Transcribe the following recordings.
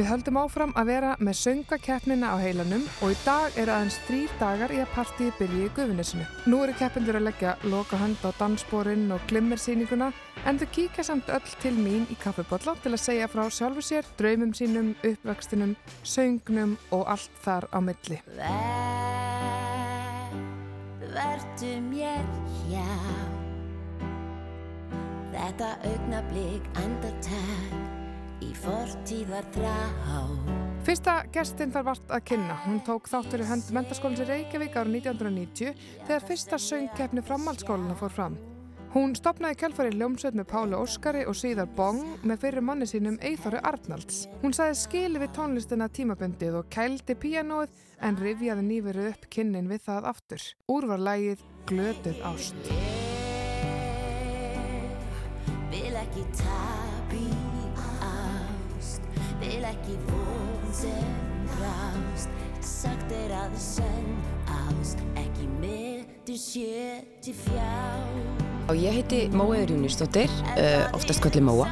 Við höldum áfram að vera með söngakeppnina á heilanum og í dag eru aðeins þrýr dagar í að partíi byrji í gufinesinu. Nú eru keppindur að leggja loka hönd á dansborinn og glimmersýninguna en þau kíkja samt öll til mín í kaffibotla til að segja frá sjálfu sér, draumum sínum, uppvextinum, söngnum og allt þar á milli. Ver, verdu mér hjá Þetta augnablík andartak í fortíðar þrá. Fyrsta gestinn þar vart að kynna. Hún tók þáttur í hönd mentaskólins í Reykjavík árið 1990 þegar fyrsta söngkeppni framhaldsskólinu fór fram. Hún stopnaði kjálfari hljómsveit með Páli Óskari og síðar Bong með fyrir manni sínum Eithóri Arnalds. Hún sagði skili við tónlistina tímabundið og kældi píanóið en rifjaði nýverið upp kynnin við það aftur. Úr var lægið Glötuð ást. Ég vil ekki tabi vil ekki von sem rást sagt er að sönn ást ekki myndu sjö til fjá og ég heiti Móeður Júniusdóttir uh, oftast kvöldi Móa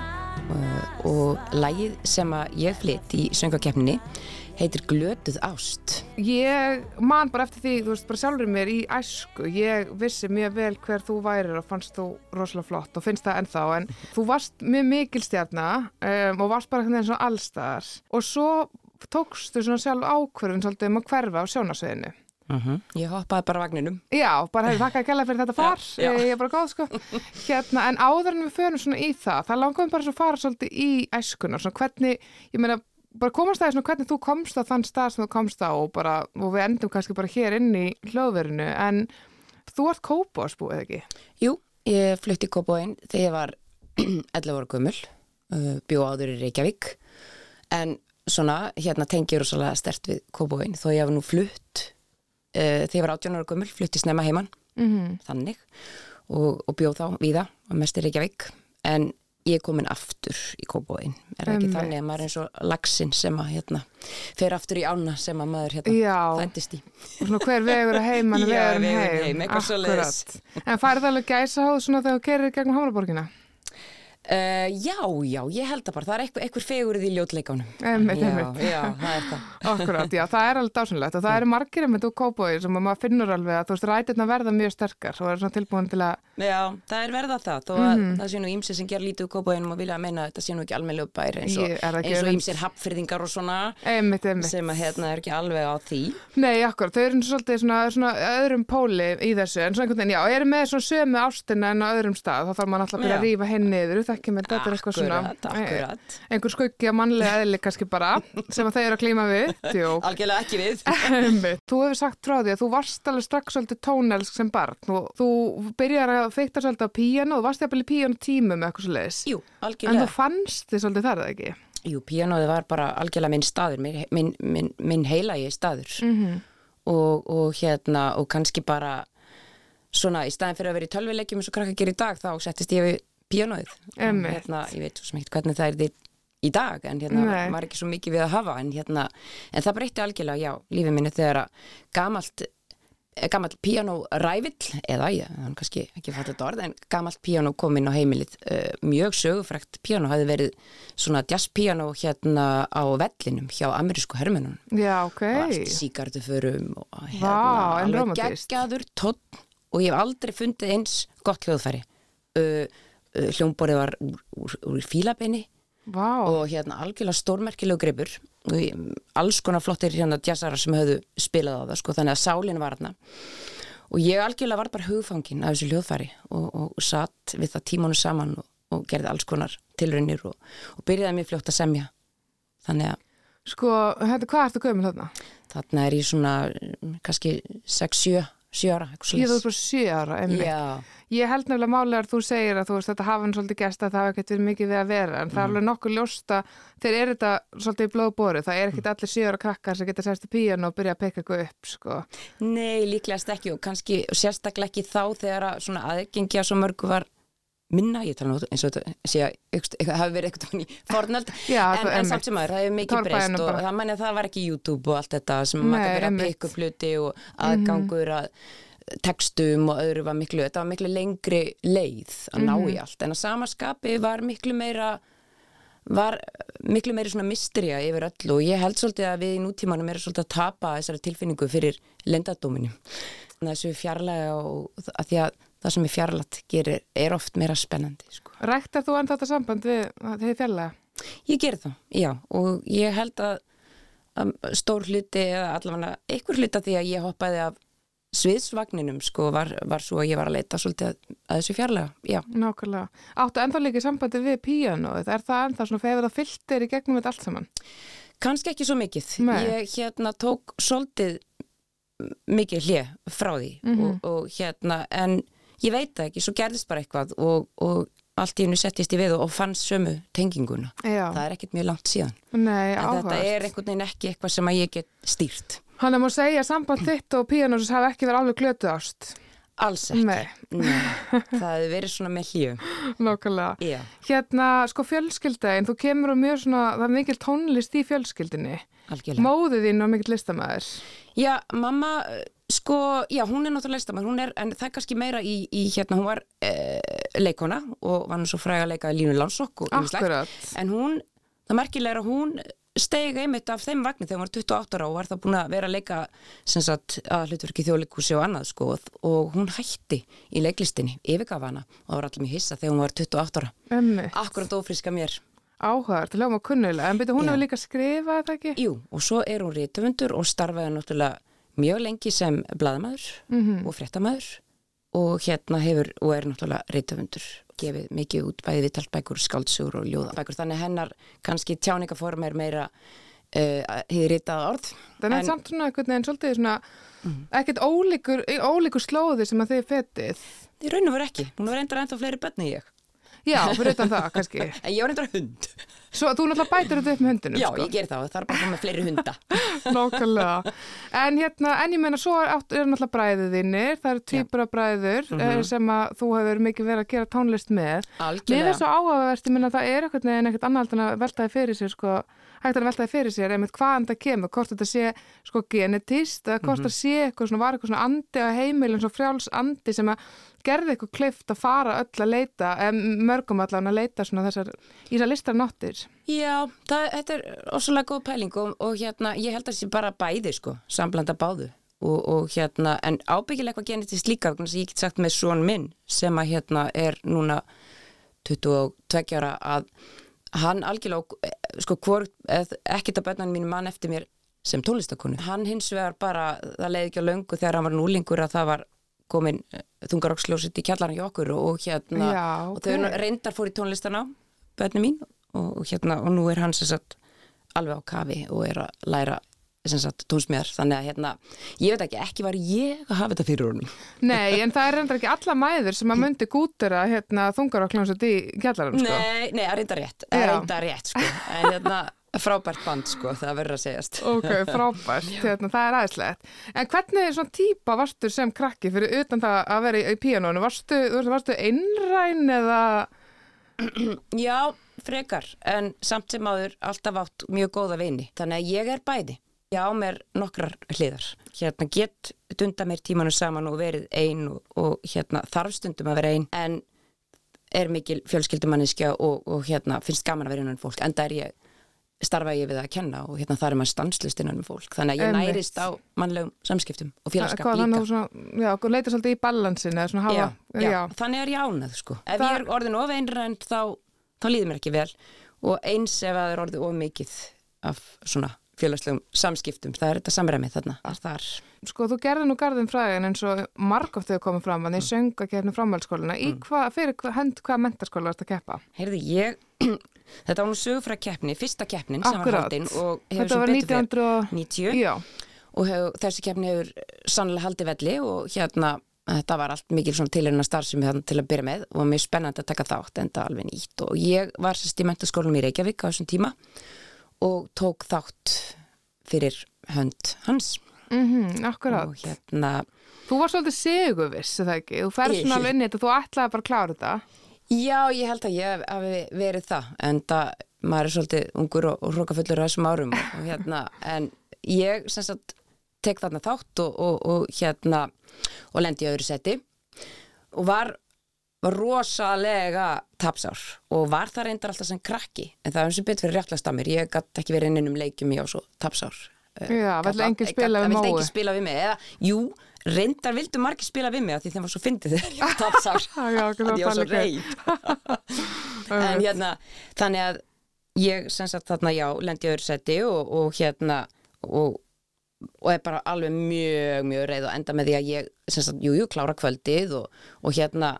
uh, og lægið sem að ég flytt í söngakefninni heitir Glötuð ást. Ég man bara eftir því, þú veist, bara sjálfur mér í æsku, ég vissi mjög vel hver þú værir og fannst þú rosalega flott og finnst það ennþá, en þú varst mjög mikil stjarnar um, og varst bara veginn svona allstæðar og svo tókstu svona sjálf ákverðin svolítið um að hverfa á sjónasveðinu. Uh mhm. -huh. Ég hoppaði bara vagninum. Já, bara hefur þakkað að gæla fyrir þetta far, já, já. ég er bara góð sko. Hérna, en áður en við förum svona í það, það langaðum bara svo að fara svolítið í æskuna, svona hvernig, ég meina, bara komast það í svona hvernig þú komst á þann stað sem þú komst á og, bara, og við endum kannski bara hér inn í hljóðverinu en þú ert kópásbú eða ekki? Jú, ég flutti í kópáinn þegar ég var 11 ára gummul uh, bjó áður í Reykjavík en svona hérna tengjur og svolítið stert við kópáinn þó ég hef nú flutt uh, þegar ég var 18 ára gummul flutti snemma heimann mm -hmm. þannig og, og bjóð þá við það og mest í Reykjavík en ég er komin aftur í kóbóin er ekki um, þannig að maður er eins og lagsin sem að hérna, fer aftur í ána sem að maður hérna fættist í. Og svona hver vegur að heim mann vegur um heim, heim en farið alveg gæsa á svona þegar þú gerir gegnum Hamraborgina Uh, já, já, ég held að bara, það er eitthvað, eitthvað fegurið í ljótleikánu. Einmitt, einmitt. Já, það er það. Akkurat, já, það er alveg dásunlegt og það eru margir með þú kópóið sem maður finnur alveg að þú veist, rætirna verða mjög sterkar og er svona tilbúin til að... Já, það er verða það, þó að mm -hmm. það sé nú ímsið sem ger lítið úr kópóinum og vilja að meina að þetta sé nú ekki almennilega uppbæri eins og ímsið hapfyrðingar og svona einmitt, einmitt. sem að hérna er ekki alveg á því. Nei, akkurat, þau eru svolítið svona, svona öðrum póli í þessu en svona einhvern veginn, já, eru með þetta er eitthvað svona akkurat. einhver skuggi að mannlega eðli kannski bara sem að þeir eru að klíma við algjörlega ekki við þú hefur sagt frá því að þú varst alveg strax svolítið tónelsk sem barn og þú byrjar að feikta svolítið á píjano og varst jafnvel í píjano tímu með eitthvað svolítið Jú, en þú fannst þið svolítið þar eða ekki? Jú, píjanoði var bara algjörlega minn staður minn, minn, minn, minn heilagi staður mm -hmm. og, og hérna og kannski bara svona í staðin fyrir að vera í tölvilegjum eins og krakka gerir í dag þá settist ég píanóið. Hérna, ég veit svo smíkt hvernig það er því í dag en hérna Nei. var ekki svo mikið við að hafa en hérna, en það breytti algjörlega já, lífið minni þegar að gamalt eh, gamalt píanórævill eða ég, er kannski ekki fatt þetta orð en gamalt píanó kom inn á heimilið uh, mjög sögufrækt píanó hafi verið svona jazzpíanó hérna á vellinum hjá amerísku hermunum Já, ok. Og allt síkarduförum og hérna alveg geggjaður tótt og ég hef aldrei fundið eins gott hljóðfæri. Uh, Eh, hljómborið var úr, úr, úr fílabeini wow. og hérna algjörlega stórmerkilegu greipur alls konar flottir hérna jazzara sem höfðu spilað á það sko þannig að sálinn var hérna og ég algjörlega var bara hugfangin af þessu hljóðfæri og, og, og satt við það tímanu saman og, og gerði alls konar tilraunir og byrjaði mér fljótt að semja. Þannig að Sko, hérna, hvað ertu gömul þarna? Þarna er ég svona kannski 6-7 7 ára Ég þú bara 7 ára, einmitt Ég held nefnilega málega að þú segir að þú veist þetta hafa hann svolítið gæst að það hafa ekkert verið mikið við að vera en það er mhm. alveg nokkuð ljósta þegar er þetta svolítið í blóðbóru það er ekkert mm. allir sjöra krakkar sem geta sérst í píjan og byrja að peka eitthvað upp sko. Nei, líklegast ekki og kannski og sérstaklega ekki þá þegar að svona aðgengja svo mörgu var minna, ég tala nú eins og þetta sé að það hafi verið eitthvað í fornöld en, en samt sem aður, það hefur mikið breyst og bara. það mæni að það var ekki YouTube og allt þetta sem Nei, maður verið að peka upp hluti og mhm. aðgangur að tekstum og öðru var miklu, þetta var miklu lengri leið að ná í mhm. allt en að samaskapi var miklu meira var miklu meiri svona mysteria yfir öllu og ég held svolítið að við í nútímanum erum svolítið að tapa þessari tilfinningu fyrir lendadóminu. Þessu fjarlæga og að því að það sem er fjarlægt gerir er oft meira spennandi. Sko. Ræktar þú enda þetta samband við þegar fjarlæga? Ég ger það, já og ég held að, að stór hluti eða allavega einhver hluti að því að ég hoppaði af sviðsvagninum sko var, var svo að ég var að leita svolítið að, að þessu fjarlæga, já. Nákvæmlega. Áttu enda líka sambandi við píanoð, er það enda svona fegur að fylltir í gegnum þetta allt saman? Kanski ekki svo mikið. Nei. Ég hérna tók svolítið mikið hlið frá því Mhm. og, og hérna en ég veit það ekki, svo gerðist bara eitthvað og, og allt í hennu settist ég við og, og fann sömu tenginguna. Já. Það er ekkert mjög langt síðan. Nei, En áhugavert. þetta er einhvern veginn ekki eitthvað sem að ég get stýrt. Hann múið að segja að samband þitt og píanósus hafa ekki verið alveg glötu ást. Alls ekki. Nei, Nei. Það hefur verið svona með hlíu. nákvæmlega. Já. Hérna, sko fjölskyldaginn, þú kemur á mjög svona, það er mikil tónlist í fjölskyldinni. Algjörlega. Móðið þín og mikill listamæður. Já, mamma, sko, já, hún er náttúrulega listamæður, hún er, en það er kannski meira í, í hérna, hún var eh, leikona og var nú svo fræg að leika Línu Lansokk og. Akkurat. En hún, það merkilega er að hún steg einmitt af þeim vagnir þegar hún var 28 ára og var það búin að vera að leika sem sagt að hlutverki þjóðleikúsi og annað sko og hún hætti í leiklistinni, yfirgaf hana og það var allir mjög hissa þegar hún var 28 ára. Emmi, Akkurat ófriska mér. áhugavert, það hljóma kunnulega. En byrju, hún hefur líka skrifað þetta ekki? Jú, og svo er hún rítufundur og starfaði náttúrulega mjög lengi sem bladamæður Mhm. og fréttamaður og hérna hefur og er náttúrulega rítufundur gefið mikið út bæði við taltbækur, skáldsúr og ljóðabækur. Þannig hennar kannski tjáningaform er meira uh, hefur rítað orð. Það er En- samt svona einhvern veginn svolítið svona, ekkert ólíkur, ólíkur slóði sem að þið fetið. Í raun og veru ekki, hún var reyndar ennþá fleiri bönni ég Já, fyrir utan það kannski. en ég var reyndar hund Svo þú náttúrulega bætir þetta upp með hundinum, Já, sko. ég ger það og það er bara með fleiri hunda Nákvæmlega. En hérna, en ég meina, svo er, eru náttúrulega bræðið þínir, það eru tvíbura bræður mm sem að þú hefur mikið verið að gera tónlist með. Mér er Algjörlega svo áhugavert, ég meina, það er eitthvað neginn hægt að veltaði fyrir sér, einmitt hvaðan það kemur, hvort þetta sé, sko, genetist, eða hvort það sé eitthvað svona, var eitthvað svona andi á heimilin, svo frjáls andi sem að gerði eitthvað kleift að fara öll að leita, mörgum allan að leita svona þessar, í þessar listar náttir. Já, það, þetta er ósvalega góð pæling og, og hérna, ég held að það sé bara bæði sko, samblanda báðu og, og hérna, en ábyggilega eitthvað genetist líka, ég get sagt með svon minn sem að hérna er núna 22 ára að hann algjörlega, eh, sko, hvort, ekkert að bönnan mínu mann eftir mér sem tónlistakonu. Hann hins vegar bara, það leiði ekki á löngu þegar hann var núlingur að það var komin þungaroksljósit í kjallarinn hjá okkur og, og hérna, Já, og þau reyndar fór í tónlistan á bönni mín og, og hérna, og nú er hann sem sagt alveg á kafi og er að læra tónsmjöðar, þannig að hérna ég veit ekki, ekki var ég að hafa þetta fyrir honum Nei, en það er reyndar ekki alla mæður sem að myndi gútera hérna, þungar á kljónsut í kjallarum, sko. Nei, nei, að reynda rétt, að Já. reynda rétt sko, en hérna frábært band sko, það verður að segjast Ok, frábært, hérna, það er aðeinslegt. En hvernig svona típa varstu sem krakki fyrir utan það að vera í, í píanónu? Varstu, varstu einræn eða... Já, frekar, en samt sem áður alltaf átt mjög góða vini. Þannig að ég er bæði. Já, mér nokkrar hliðar. Hérna get dunda mér tímanu saman og verið ein og, og hérna þarf stundum að vera ein, en er mikil fjölskyldumanniskja og, og hérna finnst gaman að vera innan fólk. Enda er ég, starfa ég við að kenna og hérna þar er maður stanslust innan fólk. Þannig að ég Einmitt. nærist á mannlegum samskiptum og félagskap líka. að já, þú leitir svolítið í balansin eða svona hafa... já, já, þannig er ég ánað sko. Ef Það- ég er orðin of einrænt þá, þá líður mér ekki vel og eins ef það er orðið of mikið af svona félagslegum samskiptum, það er þetta samræmið þarna er þar. Sko, þú gerði nú garðin fræðin eins og margótt þegar komið fram að þið sönga kefni framhaldsskóluna. Í hvað, fyrir hvað, hönd hvaða mentaskóla varst að keppa? Heyrðu, ég þetta var nú sögufræ keppni, fyrsta keppnin sem var Akkurat. haldin og hefur Þetta sem var betur 1990... 90 Já, og hef, þessi keppni hefur sannlega haldið velli og hérna þetta var allt mikil svona tilhörna starf sem við hann til að byrja með og mjög spennandi að taka þátt en það alveg nýtt og ég var sérst í mentaskólanum í Reykjavík á þessum tíma og tók þátt fyrir hönd hans mm akkurat. og hérna Þú var svolítið ekki? Þú Ég- svona alveg inn í þetta, þú ætlaði bara að klára þetta. já ég held að ég hafi verið það en það maður er svolítið ungur og, og hrókafullur á þessum árum og, og hérna en ég sem sagt tek þarna þátt og, og, og hérna og lendi í öðru seti og var var rosalega tapsár og var það reyndar alltaf sem krakki en það var eins og betur fyrir réttlast að mér. Ég gæti ekki verið inn um leikjum ég á svo tapsár. Já, vill enginn spila við Það vill enginn spila við mig eða, jú, reyndar vildu margir spila við mig því þeim var svo fyndið þegar ég var tapsár. Það Að ég var svo reið. En hérna, þannig að ég sem sagt þarna já, lendi öðru seti og, og hérna og, og er bara alveg mjög, mjög reið og enda með því að ég sem sagt, jú, jú, klára kvöldið og, og hérna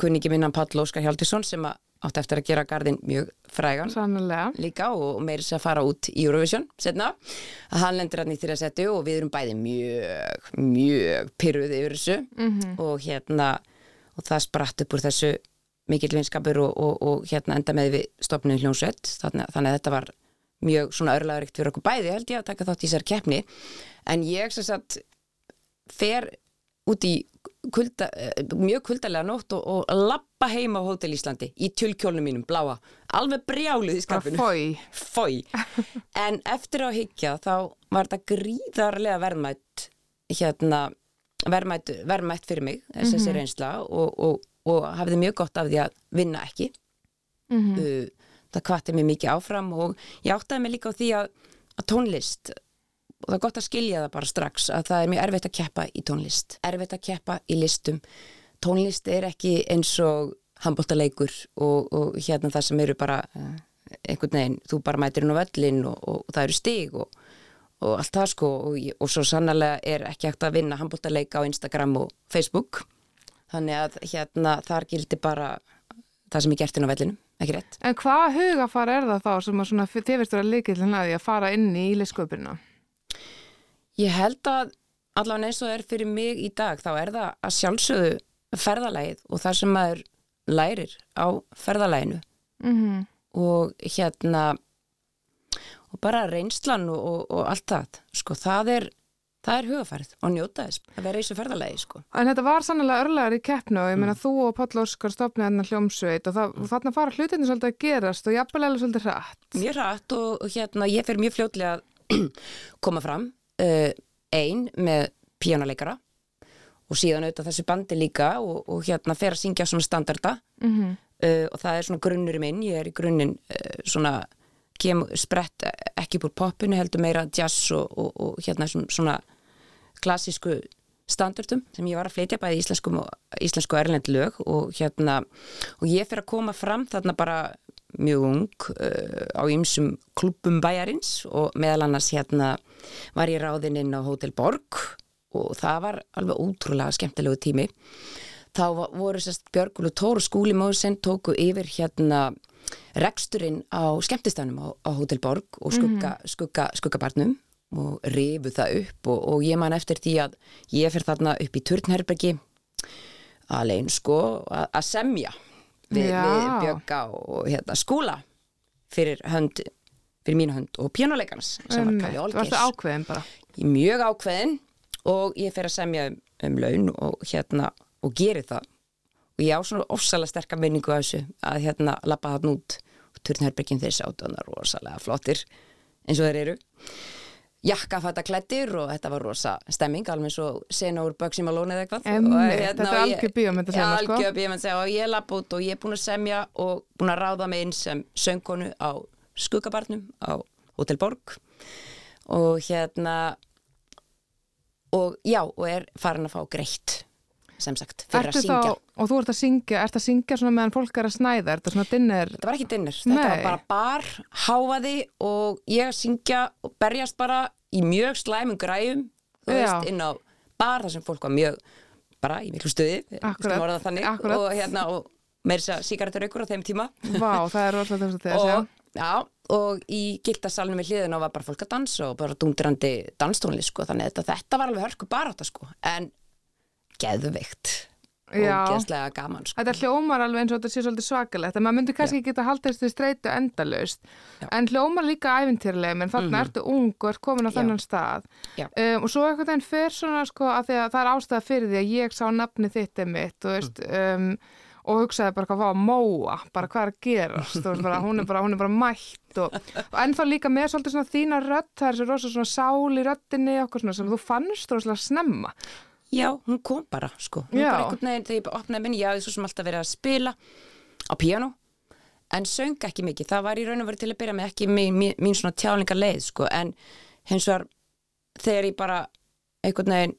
kunningi minnan Páll Óskar Hjaltisson sem að átti eftir að gera garðin mjög frægan. Sannlega. líka og meiri sér að fara út í Eurovision setna, að hann lendur hann í þrjá setu og við erum bæði mjög mjög pyrruð yfir þessu. -hmm. og hérna og það spratt upp úr þessu mikill vinskapur og, og, og hérna enda með við stopnum hljónsveit þannig, þannig að þetta var mjög svona örlaðurikt fyrir okkur bæði held ég að taka þátt í þessar keppni. En ég sem sagt fer út í kulda, eh, mjög kuldalega nótt og, og lappa heim á Hótel Íslandi í tjölkjólnum mínum, bláa. Alveg brjáluð í skapinu. fói. En eftir að higgja þá var þetta gríðarlega verðmætt hérna verðmætt, verðmætt fyrir mig þessi mm reynsla og, og, og hafði mjög gott af því að vinna ekki. Uh, það kvatti mig mikið áfram og ég áttaði mig líka á því að, að tónlist og það er gott að skilja það bara strax að það er mjög erfitt að keppa í tónlist. Erfitt að keppa í listum. Tónlist er ekki eins og handbóltaleikur og, og hérna það sem eru bara uh, einhvern veginn, þú bara mætir inn á völlin og, og, það eru stig og, og allt það sko. Og, og svo sannlega er ekki hægt að vinna handbóltaleika á Instagram og Facebook. Þannig að hérna þar gildi bara það sem er gert inn á vellinu, ekki rétt? En hvað hugafar er það þá sem að svona, þið veist vera líkillin að því að fara inn í ílisköpuna? Ég held að allavega eins og það er fyrir mig í dag þá er það að sjálfsögðu ferðalægið og það sem maður lærir á ferðalæginu Mm og hérna og bara reynslan og, og, og allt það sko það er, það er hugafærið og njóta þess að vera í þessu ferðalægi sko. En þetta var sannlega örlegar í keppnu og ég Mm. meina þú og Páll Óskar stopnið hennar hljómsveit og, það, og þarna fara hlutinni svolítið að gerast og jafnvel eða svolítið hratt. mjög rætt og, hérna ég fer mjög fljótlega að koma fram uh, ein með píjónaleikara og síðan auðvitað þessu bandi líka og, og hérna fer að syngja svona standarda. Mm uh, og það er svona grunnur minn, ég er í grunninn uh, svona kem, sprett ekki upp úr popinu heldur meira jazz og, og, og hérna svona, klassísku standardum sem ég var að fleitja bæði íslensku og erlend lög og hérna og ég fyrir að koma fram þarna bara mjög ung uh, á ýmsum klubbum bæjarins og meðal annars hérna var ég ráðinn inn á Hotel Borg og það var alveg ótrúlega skemmtilegu tími. Þá voru sérst Björgul og Tóru skúli móðsinn tóku yfir hérna reksturinn á skemmtistænum á, á Hotel Borg og skugga, skugga, skuggabarnum og rifu það upp og, og ég man eftir því að ég fyrir þarna upp í Turnherbergi alveg sko að semja við, við Björga og hérna skúla fyrir hönd fyrir mínu hönd og pjánuleikarnas sem var Kalli Varstu Olgeirs ákveðin bara? mjög ákveðin og ég fer að semja um, um laun og hérna og geri það. Og ég á svona ofsalega sterka minningu af þessu að hérna lappa þarna út. Og turnherbergin þeir sátu hann rosalega flottir eins og þeir eru jakkafætta klættir og þetta var rosa stemming alveg svo sena úr Bugsy Malone eða eitthvað. Einmitt, Og hérna, þetta er ég- algjör bíómyndasena, Já, sko. algjör bíómyndasena og ég lappa út og ég er búin að semja og búin að ráða mig inn sem söngkonu á skuggabarnum á Hotel Borg. Og hérna og já, og er farin að fá greitt sem sagt, fyrir Ertu að syngja Þá, og þú ert að syngja, ert að syngja svona meðan fólk er að snæða, er þetta svona dinner? Þetta var ekki dinner, þetta Nei. var bara bar, háfaði og ég að syngja og berjast bara í mjög slæmum græjum, þú Já. veist, inn á bar þar sem fólk var mjög bara í miklu stuði, Akkurat, það akkurat. og hérna, og meiri sér sígarettur ykkur á þeim tíma Vá, það er rosalega þess að þess að og, já, og í gildasalunum við hliðina var bara fólk að dansa og bara dúndirandi danstónli, sko, þannig að þetta, þetta var alveg hörku barátta, sko, en geðveikt og Já. geðslega gaman, sko. Þetta hljómar alveg eins og þetta sé svolítið svakalegt en maður myndi kannski ekki geta haldið þessu streitu endalaust Já. en hljómar líka æfintýrlega menn þarna ertu ung og ert komin á Já. þennan stað Já. um, og svo einhvern veginn fer svona sko að að það er ástæða fyrir því að ég sá nafni þitt mitt þú veist um, og hugsaði bara hvað var að móa bara hvað er að gerast veist bara, hún, er bara, hún er bara mætt og, og ennþá líka með svolítið svona þína rödd það er svo rosa svona sál í röddinni okkur svona sem þú fannst rosalega snemma já, hún kom bara sko, hún Já. bara einhvern veginn þegar ég opnaði minni, já, ég svo sem alltaf verið að spila á píanó en söng ekki mikið, það var í raun og verið til að byrja með ekki mín, mín, mín svona tjálingar leið sko, en hins vegar þegar ég bara einhvern veginn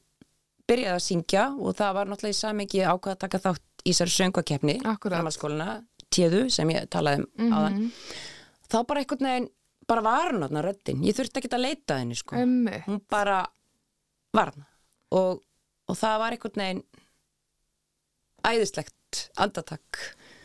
byrjaði að syngja og það var náttúrulega í samingi ákvað að taka þátt í þessari söngvakeppni Akkúrat. framhaldsskólana, tíðu sem ég talaði um áðan þá bara einhvern veginn bara var hann þarna röddin, ég þurfti ekki að leita henni sko. Emmi. hún bara var hana og, og það var einhvern veginn æðislegt andatak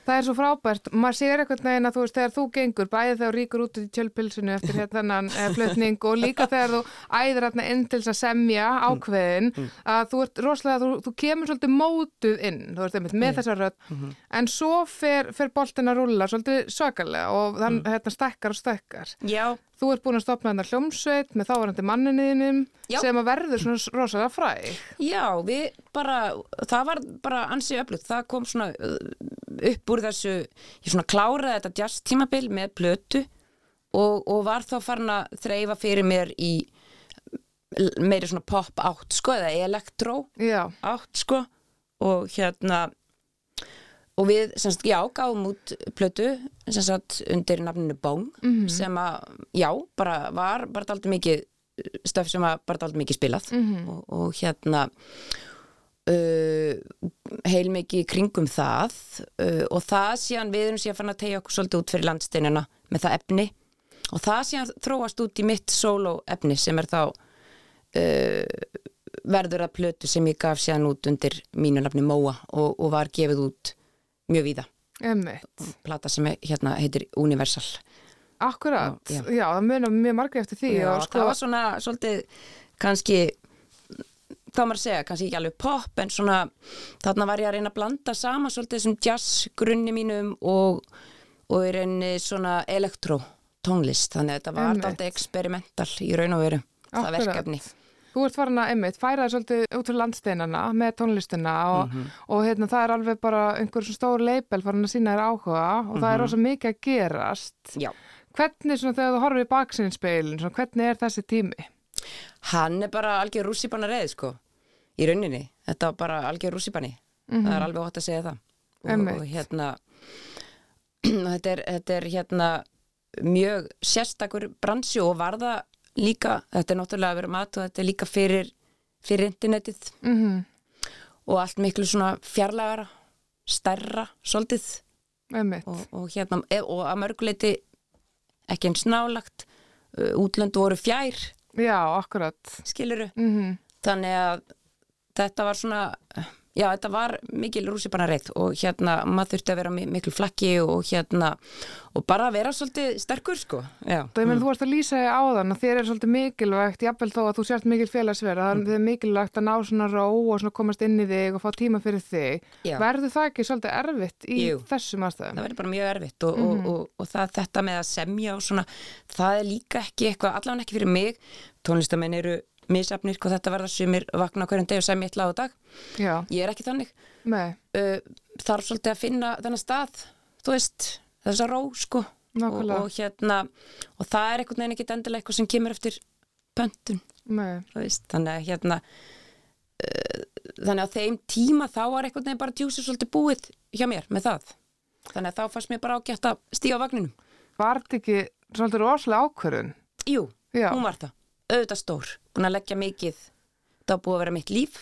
Það er svo frábært, maður sér eitthvað neginn að þú veist þegar þú gengur, bæði þegar ríkur út í tjölpilsinu eftir hérna flutning og líka þegar þú æðir hérna inn til þess að semja ákveðin að þú ert rosalega, þú, þú kemur svolítið mótuð inn, þú veist einmitt með þessa rödd. En svo fer, fer boltin að rúlla svolítið svakalega og þann hérna stekkar og stekkar. já, Þú ert búin að stopna þetta hljómsveit með þávarandi manninniðinum sem að verður svona rosalega fræg. já, við bara það var bara ansið öflugt. Það kom svona upp úr þessu ég svona kláraði þetta jazz tímabil með plötu og, og var þá farin að þreifa fyrir mér í meiri svona pop átt sko eða elektró átt sko og hérna og við semst, já, gáum út plötu sem sagt undir nafninu Bóng sem að, já, bara var bara daldið mikið stöf sem var bara daldið mikið spilað. Og, og hérna uh, heil mikið í kringum það uh, og það síðan við erum síðan fann að tegja okkur svolítið út fyrir landsteinina með það efni og það síðan þróast út í mitt solo efni sem er þá uh, verður að plötu sem ég gaf síðan út undir mínu nafni Móa og, og var gefið út mjög víða emmitt. plata sem hérna heitir Universal Akkurat, Já, já, já. það munar mjög margir eftir því Já, og sko, það var svona svolítið kannski þá maður að segja, kannski ekki alveg pop en svona, þarna var ég að reyna að blanda sama svolítið þessum jazz grunni mínum og, og í reyni svona elektró tónlist þannig að þetta var alltaf experimental í raun og veru það verkefni Þú ert farin að, einmitt, færa þér svolítið út fyrir landsteinana með tónlistina og, Mhm. og hérna, það er alveg bara einhver svona stór leipel farin að sína þér áhuga og það Mhm. er rosa mikið að gerast. Já, Hvernig, svona, þegar þú horfir í baksinnspeilin, svona, hvernig er þessi tími? Hann er bara algjör rússipanna reið sko, í rauninni. Þetta var bara algjör rússipanni. Það er alveg hótt að segja það. Og, og hérna þetta er, þetta er hérna mjög sérstakur bransi og varða líka, þetta er náttúrulega að vera mat og þetta er líka fyrir, fyrir internetið. Mm og allt miklu svona fjarlægara stærra, svolítið. Og, og hérna, e- og að mörguleiti ekki eins nálagt útlönd voru fjær, já, akkurat. skiluru Mm þannig að þetta var svona já, þetta var mikil rússipanna reið og hérna, maður þurfti að vera mi- mikil flakki og hérna, og bara vera svolítið sterkur, sko, já Það er mm. þú varst að lýsa þig áðan að þér er svolítið mikilvægt, jafnvel þó að þú sért mikil félagsverð, Mm. það er mikilvægt að ná svona ró og svona komast inn í þig og fá tíma fyrir þig. Já. Verður það ekki svolítið erfitt í Jú. þessum aðstæðum? það verður bara mjög erfitt og, og, og, og það, þetta með að semja og svona, það er líka ekki eitthvað, allavega ekki fyrir mig tónlistamenn eru misafnir hvað þetta verða sumir vakna hverjum deg og semja eitt lag á dag. Já, ég er ekki þannig. Uh, þarf svolítið að finna þennan stað þú veist, þessa ró sko. Og, og hérna og það er einhvern veginn ekki endilega eitthvað sem kemur eftir pöntun, þannig að hérna uh, þannig að þeim tíma þá var einhvern veginn bara djúsið svolítið búið hjá mér með það. Þannig að þá fannst mér bara ágætt að stíga á vagninum. Var þetta ekki svolítið rosalega ákvörðun? Jú, Já. hún var það, auðvitað stór búin að leggja mikið það var búið að vera mitt líf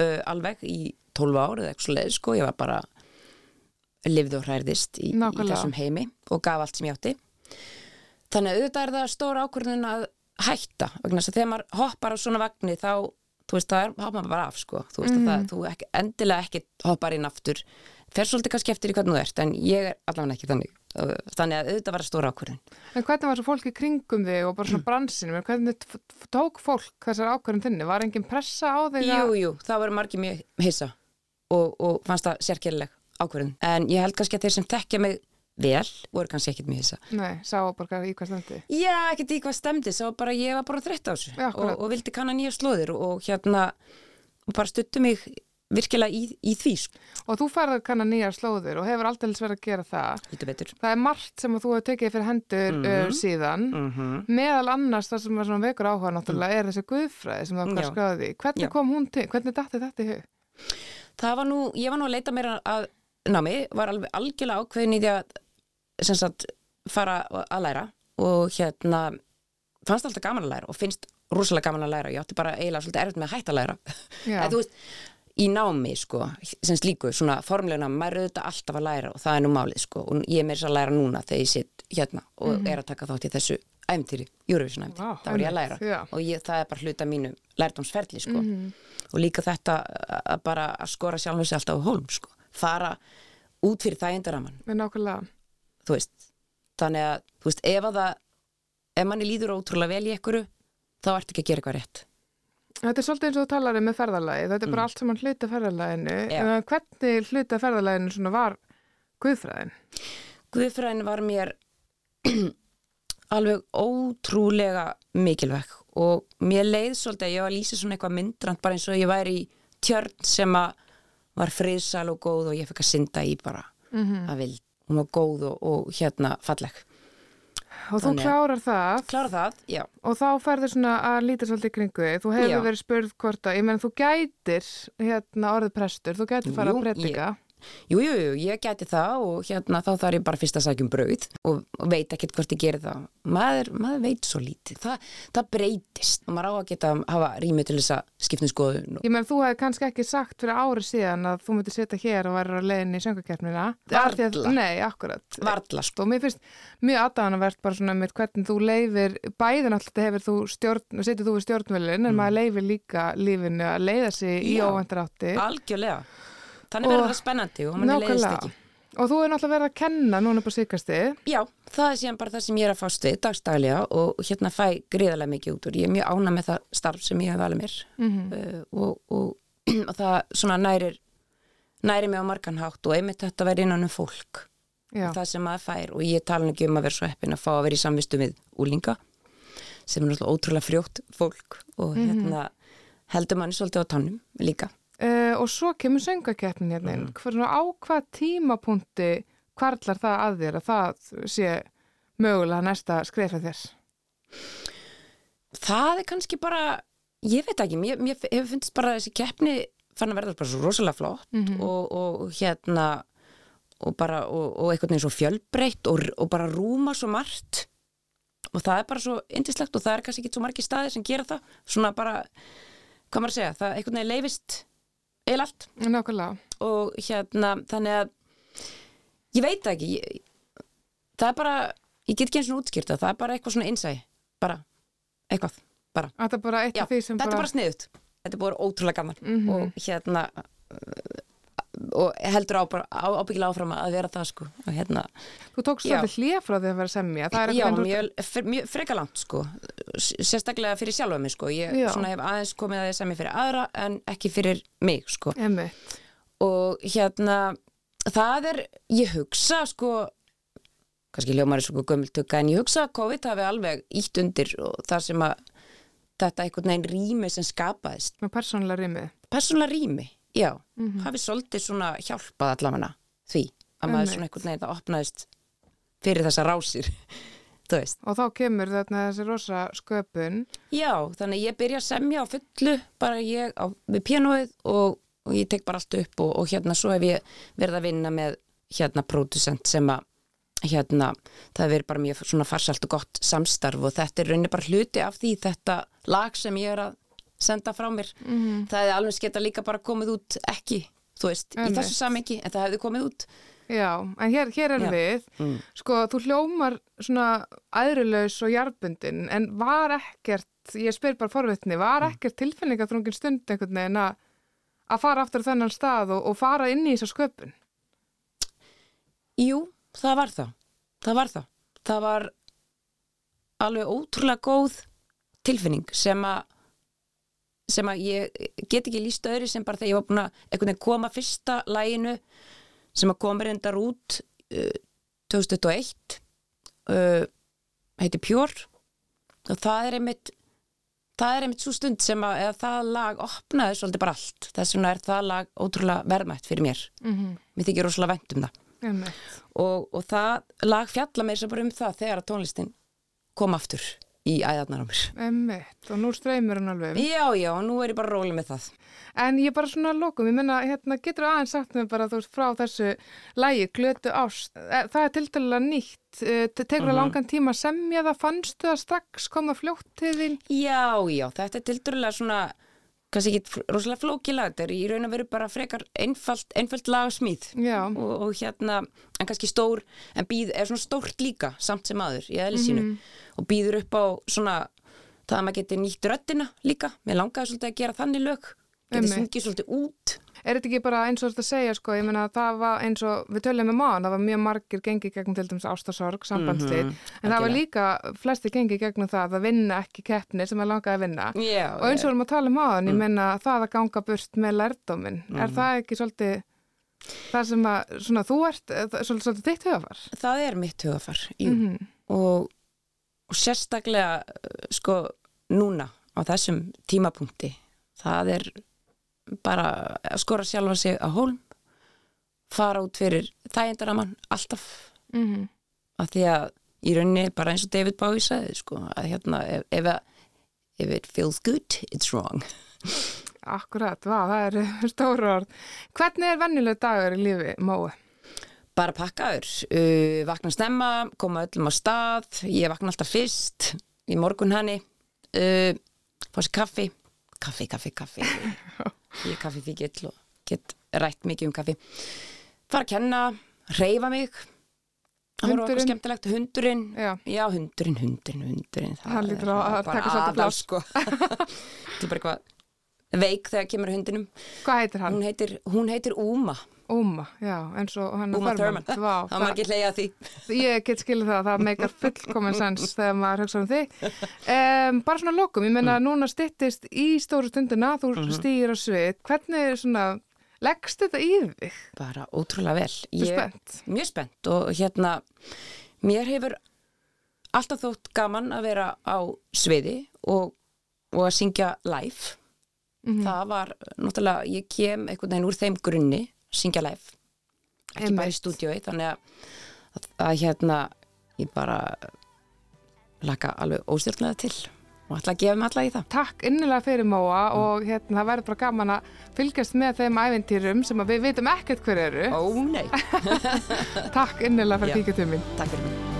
uh, alveg í 12 ár eða eitthvað leið sko, ég var bara lifði og hræðist í, í þessum heimi og gaf allt sem ég átti. Þannig að auðvitað er það stór ákvörðun að hætta vegna þess að þegar maður hoppar á svona vagni þá, þú veist, það er, hoppar maður bara af sko, þú veist að það, þú ekki, endilega ekki hoppar inn aftur, fer svolítið kannski eftir í hvernig þú ert, en ég er allavega ekki þannig þannig að auðvitað var stór ákvörðun En hvernig var svo fólk í kringum þig og bara svona bransinum? En Hvernig tók fólk þessar ákvörðun þinni? Var engin pressa á þig? Jú, jú, það voru margir mjög hissa og, og fannst það sérkjörleg ákvörðun. En ég held kannski að þeir sem þekkja mig vel voru kannski ekkit mjög hissa. Nei, sá bara í hvað standi. Já, ekkit í hvað stemdi, sá bara ég var bara þreytt á þessu Já, og, og vildi kanna nýja slóðir og, og hérna og bara stuttu mig virkilega í, í því sko. Og þú færðar kannar nýjar slóðir og hefur aldrei verið að gera það. Það er margt sem þú hefur tekið fyrir hendur uh, síðan. mm Meðal annars það sem var svona vekur áhuga náttúrulega er þessi guðfræði sem þú okkar skráði. Hvernig Já. kom hún til? Hvernig dætti þetta í hug? Það var nú, ég var nú að leita mér að námi, var alveg algjörlega ákveðin í því að sem sagt fara að læra og hérna fannst alltaf gaman að læra og finnst rosalega gaman að læra ég átti bara eiginlega svolítið erfitt með að hætta að læra þú veist, í námi sko sem slíku, svona formlega námi maður er auðvitað alltaf að læra og það er nú málið sko og ég er meira svo að læra núna þegar ég sitt hérna og er að taka þátt í þessu æmtýri, Eurovision æmtýri, Vá, það var ég að læra. já. og ég, það er bara hluta mínu lærdómsferli sko. Og líka þetta að bara að skora sjálfum sig alltaf á hólm sko, fara út fyrir þægindaraman, Við nákvæmlega. þú veist þannig að, þú veist, ef að það ef manni líður ótrúlega vel í ekkuru þá ertu ekki að gera eitthvað rétt Þetta er svolítið eins og þú talar um með ferðalagi. Þetta er bara allt sem hann hluta ferðalaginu. Mm. Já. En hvernig hluta ferðalaginu svona var guðfræðin? Guðfræðin var mér alveg ótrúlega mikilvæg og mér leið svolítið að ég var að lýsa svona eitthvað myndrand bara eins og ég væri í tjörn sem að var friðsal og góð og ég fekk að synda í bara Mhm. að vild. Hún var góð og, og hérna falleg. Og þú klárar það Klára það, og þá ferður svona að líta svolítið í kringu. Þú hefur Já. verið spurð hvort að, ég menn þú gætir hérna orðið prestur, þú gætir fara Jú, að predika. Jú, jú, ég gæti það og hérna þá þarf ég bara fyrst að sækja um brauð og, veit ekkert hvort ég geri það. Maður, maður veit svo lítið. Þa, það breytist og maður á að geta að hafa rými til þess að skipna um skoðun. Ég menn þú hefði kannski ekki sagt fyrir ári síðan að þú myndir setja hér og væri á leiðinni í söngakeppnina. Varla. Nei, akkurat. Varla, sko. Og mér finnst mjög aðdáðanavert bara svona með hvernig þú leifir, bæðin alltaf hefur þú við stjórnvölin en maður leifir líka lífinu að leiða sig í Mm. Þannig Og- verður það spennandi og manni leiðist ekki. Og þú er náttúrulega verið að kenna núna bara síkasti. Já, það er síðan bara það sem ég er að fást við dagstaglega og hérna fæ gríðarlega mikið út úr. Ég er mjög ána með það starf sem ég hef valið mér Mhm. uh, og, og, og það svona nærir, nærir mig á margan hátt og einmitt þetta verið innan um fólk. Já. það sem maður fær og ég tala ekki um að vera svo heppin að fá að vera í samvistu við úlinga sem er náttúrulega ótrúlega frjótt fólk og hérna heldur manni svolítið á tannum líka. Uh, og svo kemur söngakeppnin hérna inn. Mm. Á hvað tímapunkti kvarlar það að þér að það sé mögulega næsta skrefa þér? Það er kannski bara, ég veit ekki, mér, mér hefur fundist bara þessi keppni fann að verða bara svo rosalega flott og, og hérna og bara, og, og einhvern veginn svo fjölbreytt og, og bara rúma svo margt og það er bara svo indislegt og það er kannski ekki svo margir staðir sem gera það svona bara, hvað maður að segja það einhvern veginn leifist eil allt Nákvæmlega. og hérna þannig að ég veit ekki ég, það er bara, ég get ekki eins og útskýrt það er bara eitthvað svona innsæ bara, eitthvað, bara bara Já, sem þetta er bara... bara sniðut þetta er búin ótrúlega gaman Mhm. og hérna og heldur ábyggilega áfram að vera það sko. Og hérna, Þú tókst svolítið hlið frá því að vera semja. Er já, mjög, fyr, mjög freka langt sko. Sérstaklega fyrir sjálfa mig sko. Ég hef aðeins komið að ég semja fyrir aðra en ekki fyrir mig sko. Einmitt. og hérna það er, ég hugsa sko kannski hljómar er svo gömultöka en ég hugsa að COVID hafi alveg ítt undir og það sem að þetta einhvern veginn rými sem skapaðist. Með persónulega rýmið. persónulega rými, já Mhm. hafi svolítið svona hjálpað allavega því að maður svona einhvern veginn það opnaðist fyrir þessa rásir Og þá kemur þarna þessi rosa sköpun. Já, þannig að ég byrja að semja á fullu, bara ég á, við pianoið og, og ég tek bara allt upp og, og hérna svo hef ég verið að vinna með hérna producent sem að hérna, það verið bara mjög svona farsalt og gott samstarf og þetta er rauninni bara hluti af því þetta lag sem ég er að senda frá mér. Mhm. Það hefði alveg geta líka bara komið út ekki, þú veist, í Einmitt. þessu samengi, en það hefði komið út. Já, en hér, hér er Já. við, Mm. sko, þú hljómar svona æðrulaus og jarðbundin, en var ekkert, ég spyr bara forvitni, var Mm. ekkert tilfinningaþrungin stund einhvern veginn að að fara aftur þennan stað og, og fara inn í þessa sköpun? Jú, það var það. Það var það. Það var alveg ótrúlega góð tilfinning sem að sem að ég get ekki líst öðru sem bara þegar ég var búin að einhvern veginn koma fyrsta læginu sem að koma reyndar út uh, 2021 uh, heiti Pjór og það er einmitt það er einmitt svo stund sem að það lag opnaði svolítið bara allt. Þess vegna er það lag ótrúlega verðmætt fyrir mér. Mhm. mér þykir rosalega vænt um það. Einmitt. og, og það lag fjalla mér sem bara um það þegar að tónlistin kom aftur í æðarnar á mér Einmitt. Og nú streymir hann alveg. já, já, og nú er ég bara róli með það En ég bara svona að lokum, ég menna, hérna, getur aðeins sagt mér bara, þú veist, frá þessu lægi, glötu ást, Eh, það er til dæla nýtt, Eh, te- tekur það Mhm. langan tíma að semja það, fannstu það strax, koma fljótt til þín? já, já, þetta er tildurlega svona kannski ekki rosalega flóki lag þetta er í raun að veru bara frekar einfalt, einfalt lagasmíð. Já, og, og hérna, en kannski stór en býð, er svona stórt líka samt sem aður í eðli sínu. Mhm. og býður upp á svona það að maður geti nýtt röddina líka. Mér langaði svolítið að gera þannig lög Einmitt. sungið svolítið út er þetta ekki bara eins og þetta segja, sko, ég menna, það var eins og, við töljum með maður, það var mjög margir gengið gegnum til dæmis ástasorg, sambandslit, Mhm, en það var líka flesti gengið gegnum það að vinna ekki keppni sem er langaði að vinna. já, Og eins og við erum að tala um aðan, Mm. ég menna það að ganga burt með lærdóminn, er það ekki svolítið það sem að, svona, þú ert, eh, svolítið, þitt hugafar? það er mitt hugafar jú. Mhm. og, og sérstaklega uh, sko núna á þessum tímapunkti það er bara að skora sjálfa sig að hólm fara út fyrir þægindaramann alltaf. Mm af því að í rauninni bara eins og David Bowie sagði sko að hérna ef, ef, if it feels good it's wrong. Akkurat, vá, það er stóru orð. Hvernig er vennileg dagur í lífi, Mói? bara pakkaður, uh, vakna snemma koma öllum á stað, ég vakna alltaf fyrst í morgun hanni uh, fá sér kaffi. Kaffi, kaffi, kaffi ég er kaffi fíkill og get rætt mikið um kaffi fara að kenna, reyfa mig það voru okkur Hundurinn? skemmtilegt hundurinn, Já. hundurinn, hundurinn, hundurinn það Hann er bara aðal, sko. þetta er bara eitthvað veik þegar kemur að hundinum Hvað heitir hann? hún heitir, hún heitir Uma Uma, já, eins og hann Uma Thurman, Vá, það var ekki hleyja því Ég get skilið það, það meikar fullkomin sens þegar maður hugsa um þig. Um, bara svona lokum, ég menna Mm. núna styttist í stóru stundina, þú Mhm. stýr á svið. Hvernig er svona, leggst þetta í þig? bara ótrúlega vel Þú spennt? mjög spennt og hérna mér hefur alltaf þótt gaman að vera á sviði og, og að syngja live Mhm. það var náttúrulega, ég kem einhvern veginn úr þeim grunni, syngja live ekki bara í stúdiói þannig að, að, að hérna ég bara laka alveg óstjórnlega til og ætla að gefa mig alla í það Takk innilega fyrir Móa Mm. og hérna, það verður bara gaman að fylgjast með þeim ævintýrum sem við vitum ekkert hver eru. Ó nei, Takk innilega fyrir Já. kíkjatum minn. takk fyrir mig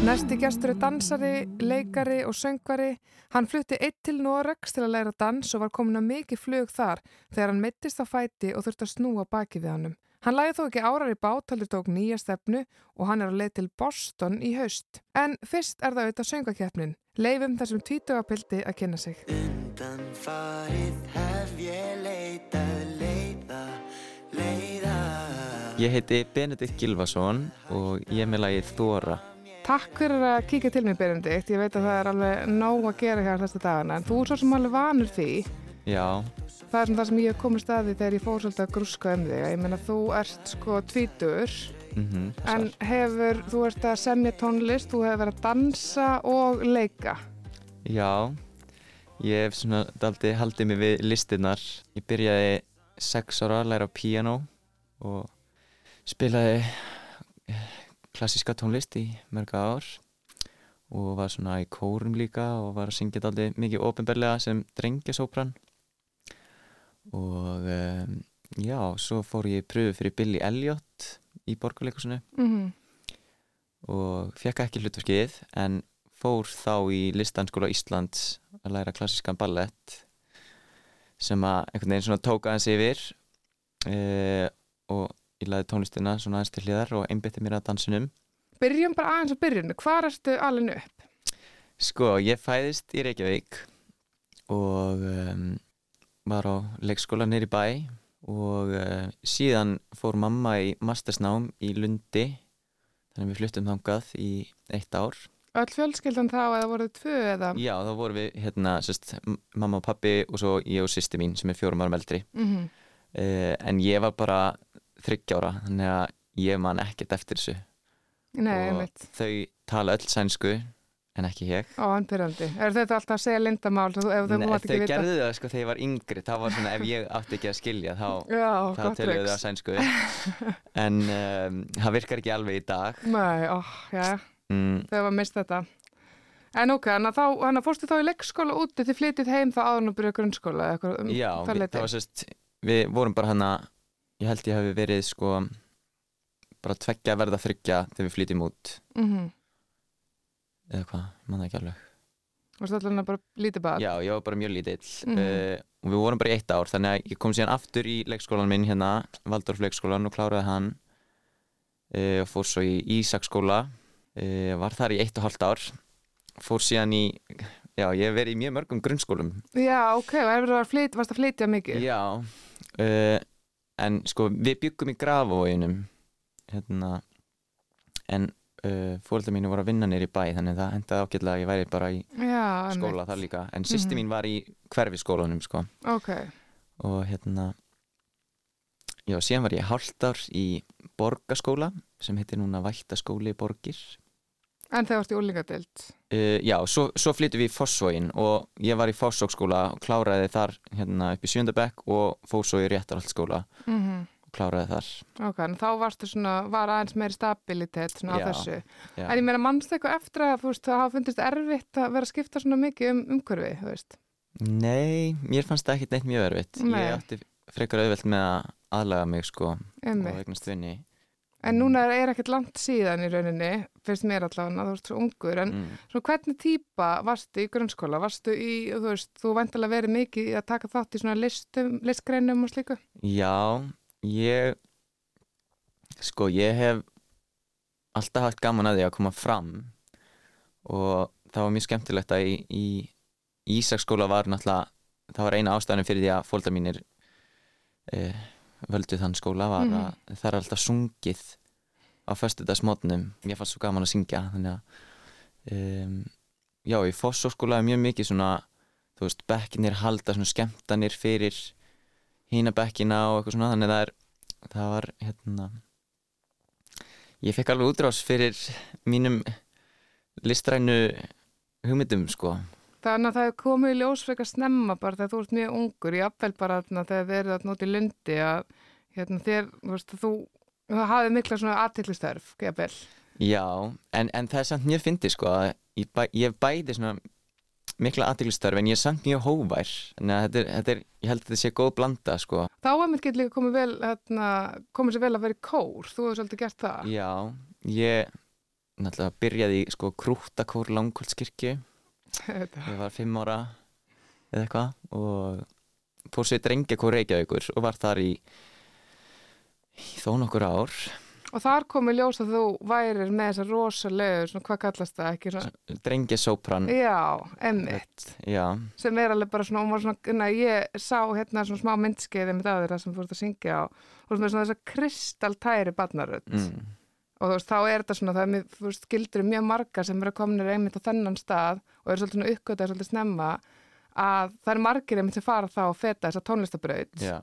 Næsti gestur er dansari, leikari og söngvari. Hann flutti eitt til Noregs til að læra dans og var komin að mikið flug þar þegar hann mittist á fæti og þurfti að snúa baki við hannum. Hann lægi þó ekki árar í bát, heldur tók nýja stefnu og hann er á leið til Boston í haust. En fyrst er það auðvitað söngakefnin. Leifum þessum tvítugapildi að kynna sig. Undan farið hef ég leitað leiða, leiða Ég heiti Benedikt Gilvason og ég er með lagið Þóra Takk fyrir að kíkja til mér, Benedikt. Ég veit að það er alveg nóg að gera hér þesta dagana, en þú er svo sem alveg vanur því. Já, Það er svona það sem ég hef komið staði þegar ég fór svolítið að grúska um þig. Ég meina, þú ert sko tvítur, mhm, en hefur, þú ert að semja tónlist, þú hefur verið að dansa og leika. Já, ég hef svona daldi haldið mig við listinnar Ég byrjaði sex ára að læra piano og spilaði klassíska tónlist í mörg ár og var svona í kórum líka og var að syngja daldi mikið ofinberlega sem drengjasópran og um, já, svo fór ég pröfu fyrir Billy Elliot í borgarleikusinu Mm og fekk ekki hlutverkið en fór þá í listanskóla Íslands að læra klassískan ballett sem að einhvern veginn svona tók aðeins yfir e, og ég laði tónlistina svona aðeins til hliðar og einbytti mér að dansinum Byrjum bara aðeins á byrjunu. Hvar ertu alveg upp? Sko, ég fæðist í Reykjavík og um, var á leikskóla nýri bæ og uh, síðan fór mamma í mastersnám í Lundi þannig að við fluttum þangað í eitt ár Öll fjölskyldan þá eða voruð tvö eða? Já, þá vorum við hérna sest, mamma og pappi og svo ég og sýsti mín sem er fjórum árum eldri Mm uh, en ég var bara þryggjára þannig að ég man ekkert eftir þessu Nei, og einmitt. þau tala öll sænsku en ekki ég Ó, hann pyrrandi. Er þetta alltaf að segja lindamál þú, ef þau Nei, mátt þau ekki vita? gerðu það sko þegar ég var yngri þá var svona ef ég átti ekki að skilja þá, Já, þá gott töluðu þau triks. að sænsku en um, það virkar ekki alveg í dag Nei, ó, já, mm, þau var mist þetta. En ok, þannig að þá, þannig að fórstu þá í leikskóla úti, þið flytið heim þá áður nú byrjuð grunnskóla eða eitthvað um Já, það við, leyti? það var sérst við vorum bara hana ég held ég hafi verið sko bara tveggja verða þryggja þegar við flytjum út. Mhm. eða hvað, ég man það ekki alveg. Varstu allavega bara lítið bad? Já, ég var bara mjög lítill. Mhm. uh, og við vorum bara í eitt ár þannig að ég kom síðan aftur í leikskólan minn hérna, Valdorf leikskólan og kláraði hann. Uh, og fór svo í Ísaksskóla uh, var þar í eitt og halvt ár. Fór síðan í já, ég hef verið í mjög mörgum grunnskólum. Já, ok, og hefur það varst að flytja mikið? Já. Uh, en sko við byggum í Grafavóginum hérna en uh, fóröldar mínu voru að vinna nýr í bæ þannig að það hendaði ágætlega að ég væri bara í Já, skóla þar líka. En sýsti Mhm. mín var í hverfiskólanum sko. Ok, og hérna já, síðan var ég hálft ár í borgaskóla sem heitir núna Vættaskóli Borgir en þegar varst í úlingadeild? uh, já, svo, svo flyttum við í Fossvógin og ég var í Fossvókskóla og kláraði þar hérna upp í sjöndabekk og fór svo í Réttarhaldsskóla Mm og kláraði þar Ok, en þá varstu svona, var aðeins meiri stabilitet svona á Já, þessu. já. En ég meina, mannstu eitthvað eftir að veist, það hafa fundist erfitt að vera að skipta svona mikið um umhverfi, þú veist? Nei, mér fannst það ekkert neitt mjög erfitt Nei. ég átti frekar auðvelt með að aðlaga mig sko Einmitt. og eignast vinni En núna er, er ekkert langt síðan í rauninni, finnst mér allavega, þú ert svo ungur, en mm. svona hvernig típa varstu í grunnskóla? Varstu í, þú veist, þú væntalega verið mikið að taka þátt í svona listum, listgreinum og slíku? Já, ég sko, ég hef alltaf haft gaman að því að koma fram og það var mjög skemmtilegt að í, í Ísaksskóla var náttúrulega það var eina ástæðanum fyrir því að fólkdar mínir eh, völdu þann skóla var Mhm. að það er alltaf sungið á föstudagsmótnum mér fannst svo gaman að syngja þannig að um, já, í Fossóskóla er mjög mikið svona þú veist, bekkinir halda svona skemmtanir fyrir hína bekkina og eitthvað svona þannig að það er það var hérna ég fekk alveg útrás fyrir mínum listrænu hugmyndum sko Þannig að það er komið í ljós frekar snemma bara þegar þú ert mjög ungur, ég appvel bara þegar þið eru þarna út í lundi að hérna, þér, þú veist, þú, þú hafið mikla svona aðtiklistörf, jafnvel. já, en, en það er samt mjög fyndið sko að ég, bæ, ég bæði svona mikla aðtilstörf en ég er samt mjög hóvær að þetta er, þetta er, ég held að þetta sé góð blanda sko Þá er mér getur líka komið vel, hérna, komið sér vel að vera í kór, þú hefur svolítið gert það. já, ég náttúrulega byrjaði í sko krúttakór langkvöldskirkju. Ég var fimm ára eða eitthvað og fór sér drengjakór Reykjavíkur og var þar í, í þó nokkur ár. Og þar komið ljós að þú værir með þessa rosalegu, svona hvað kallast það, ekki svona, drengjasópran já, emmitt, sem er alveg bara svona, svona, na, ég sá hérna svona smá myndskeiði með það sem þú ert að syngja og svona þess að kristaltæri barnarödd. mm, og þú veist, þá er þetta svona, það er, þú veist, gildur mjög margar sem eru kominir einmitt á þennan stað og eru svolítið svona uppgötað svolítið snemma að það eru margir einmitt sem fara þá og feta þessa tónlistabraut já,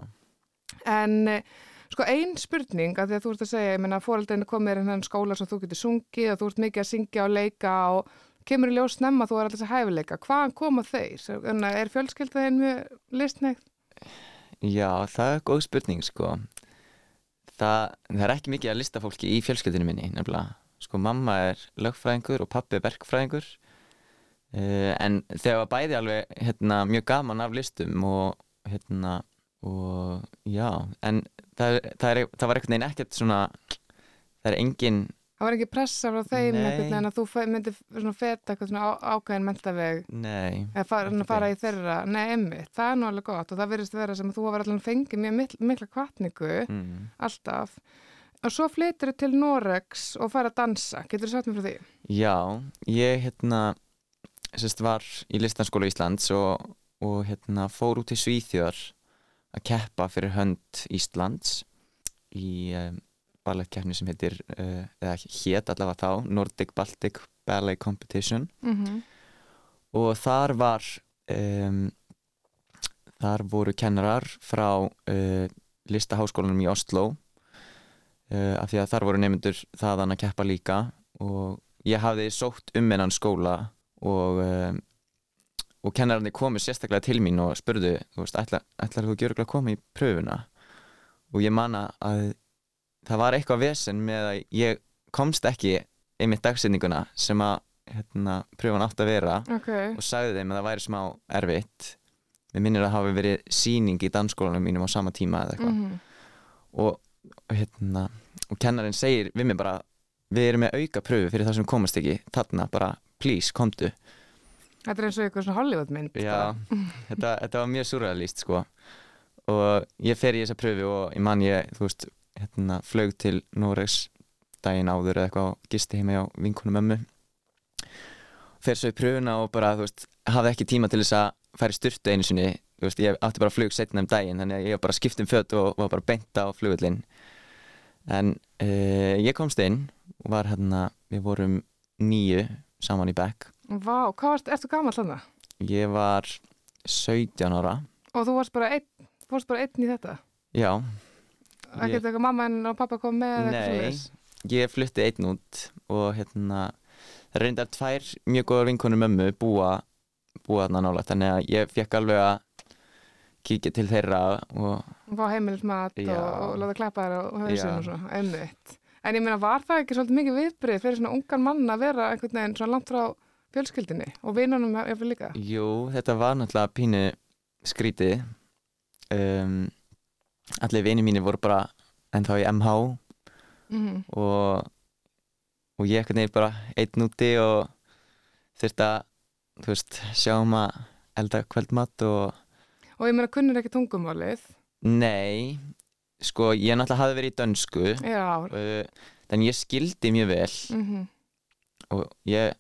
en eh, sko ein spurning að því að þú ert að segja, ég meina fóreldrarnir komir inn í skóla svo þú getur sungið og þú ert mikið að syngja og leika og kemur í ljós snemma þú er alltaf að hæfileika, hvaðan koma þeir? Er fjölskyldaðin mjög listneitt? já, það er góð spurning sko það, það er ekki mikið að lista fólki í fjölskyldinu minni nefnilega, sko mamma er lögfræðingur og pappi er verkfræðingur. Uh, en þegar var bæði alveg hérna, mjög gaman af listum og hérna og já, en það, það, er, það var einhvern veginn ekkert svona það er engin Það var ekki pressa frá þeim einhvern veginn að þú myndir svona feta eitthvað svona ákveðin mentaveg. Nei, eða fara, fara í þeirra, nei emmitt, það er nú alveg gott og það verðist vera sem að þú hafa allan fengið mjög mikla, mikla kvartningu, mm. alltaf. Og svo flytur til Norex og fara að dansa, getur þú sagt mér frá því? já, ég hérna sérst var í listanskóla Íslands og og hérna fór út til Svíþjóðar að keppa fyrir hönd Íslands í um, ballettkeppni sem heitir uh, eða hét allavega þá Nordic Baltic Ballet Competition. Mhm. og þar var um, þar voru kennarar frá uh, listaháskólanum í Oslo uh, af því að þar voru nefndur þaðan að keppa líka. Og ég hafði sótt um hennan skóla og um, og kennararnir komu sérstaklega til mín og spurðu, þú veist, ætlar, þú gjöruglega að koma í pröfuna? Og ég manna að það var eitthvað vesen með að ég komst ekki einmitt dagsetninguna sem að hérna, pröfun átt að vera Ok, og sagði þeim að það væri smá erfitt. Við minnir að hafa verið síning í dansskólanum mínum á sama tíma eða eitthvað. Mhm. og, og hérna og kennarinn segir við mig bara við erum með auka pröfu fyrir það sem komast ekki þarna bara please komdu. Þetta er eins og eitthvað svona Hollywoodmynd Já, þetta, þetta var mjög surrealist sko. Og ég fer í þessa pröfu og ég man ég, þú veist hérna, flög til Noregs daginn áður eða eitthvað og gisti heima á vinkunum ömmu fer svo í pröfuna og bara, þú veist, hafði ekki tíma til þess að í styrtu einu sinni þú veist, ég átti bara flug setna um daginn þannig að ég var bara skipt um fött og var bara beint á flugullin en uh, ég komst inn og var hérna, við vorum nýju saman í bekk. Vá, hvað varst, ertu gamall þannig? ég var 17 ára. Og þú varst bara einn, fórst bara einn í þetta? já, Ekkert eitthvað mamma en pappa kom með Nei, ég flutti einn út og hérna það reyndar tvær mjög góðar vinkonur mömmu búa, búa þarna nála þannig að ég fekk alveg að kíkja til þeirra og fá heimilismat og, og láta klappa þér og Já. og svona, einmitt. En ég meina, var það ekki svolítið mikið viðbrið fyrir svona ungan mann að vera einhvern veginn svona langt frá fjölskyldinni og vinunum eftir líka? jú, þetta var náttúrulega pínu skrítið um, allir vini mínir voru bara ennþá í MH Mm og, og ég ekkert nefnir bara einn úti og þurfti að veist, sjá um að elda kvöldmatt og Og ég meina, kunnur ekki tungumálið? Nei, sko ég náttúrulega hafði verið í dönsku. Já, þannig ég skildi mjög vel. Mm og ég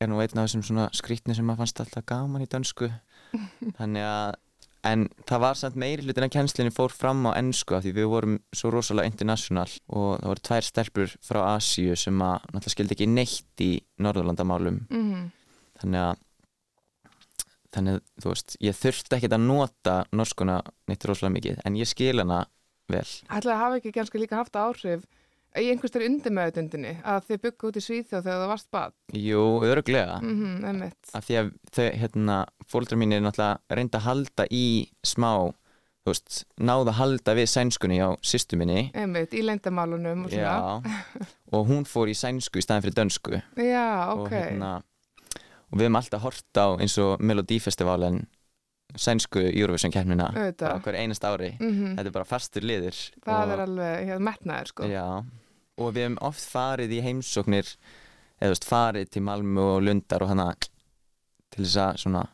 er nú einn af þessum svona skrýtni sem maður fannst alltaf gaman í dönsku. Þannig að en það var samt meiri hlutin að kennslinni fór fram á ennsku af því við vorum svo rosalega international og það voru tvær stelpur frá Asíu sem að náttúrulega skildi ekki neitt í Norðurlandamálum -hmm. þannig að þannig að þú veist, ég þurfti ekkert að nota norskuna neitt rosalega mikið en ég skil hana vel Ætlaði að hafa ekki kannski líka haft áhrif í einhverstari undirmeðutundinni að þið byggu út í Svíþjóð þegar það varst bad. Jú, öruglega Mm -hmm, af því að þau, hérna, fóldrar mín er náttúrulega reynda að halda í smá, þú veist, náða að halda við sænskunni á sýstu minni Einmitt, í leyndamálunum og svona. Já, og hún fór í sænsku í staðin fyrir dönsku Já, og, ok. hérna, og við hefum alltaf hort á eins og Melodífestivalin sænsku Eurovision kemnina hver einast ári Mhm. þetta er bara fastur liður Það og, er alveg hérna, metnaður, sko. Já, og við hefum oft farið í heimsóknir eða veist, farið til Malmö og Lundar og hana til þess að svona,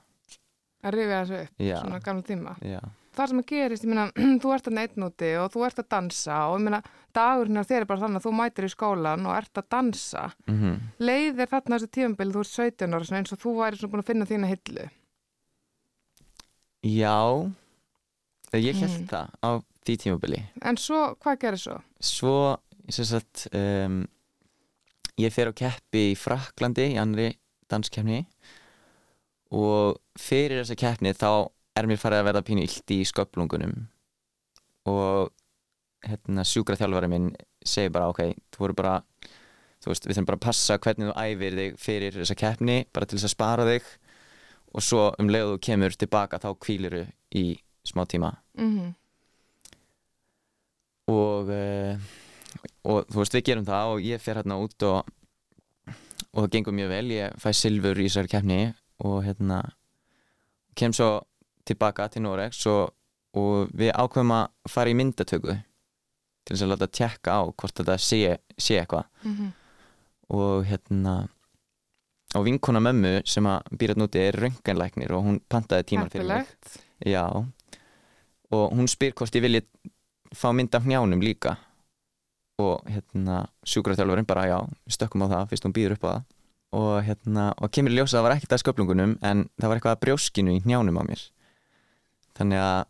Að rifja þessu upp, já, svona gamla tíma. já Það sem að gerist, ég meina, þú ert að neitt úti og þú ert að dansa og ég meina, dagurinn á þér er bara þannig að þú mætir í skólan og ert að dansa. mm Leiðir þarna þessi tímabili, þú ert 17 ára eins og þú væri svona búin að finna þína hillu. Já, ég held Mm. það á því tímabili. En svo, hvað gerir svo? Svo, sagt, um, ég fer á keppi í Fraklandi í annri danskefni og fyrir þessa keppni þá er mér farið að verða pínu illt í sköplungunum og hérna sjúkraþjálfari minn segir bara ok, þú voru bara þú veist, við þurfum bara að passa hvernig þú æfir þig fyrir þessa keppni, bara til þess að spara þig. Og svo um leið og þú kemur tilbaka þá kvíliru í smá tíma. Mm og, uh, og þú veist við gerum það og ég fer hérna út og, og það gengur mjög vel. Ég fæ silfur í þessari keppni og hérna kem svo tilbaka til Norex og, og við ákveðum að fara í myndatöku til þess að láta tjekka á hvort þetta sé, sé eitthvað. -hmm. og hérna og vinkona mömmu sem að býra núti er rönganlæknir og hún pantaði tímar fyrir mig. Já. Og hún spyr hvort ég vilji fá mynd af njánum líka og hérna sjúkraþjálfurinn bara já, stökkum á það fyrst hún býður upp á það. Og hérna, og kemur í ljósa að það var ekkert að sköplungunum en það var eitthvað að brjóskinu í njánum á mér. Þannig að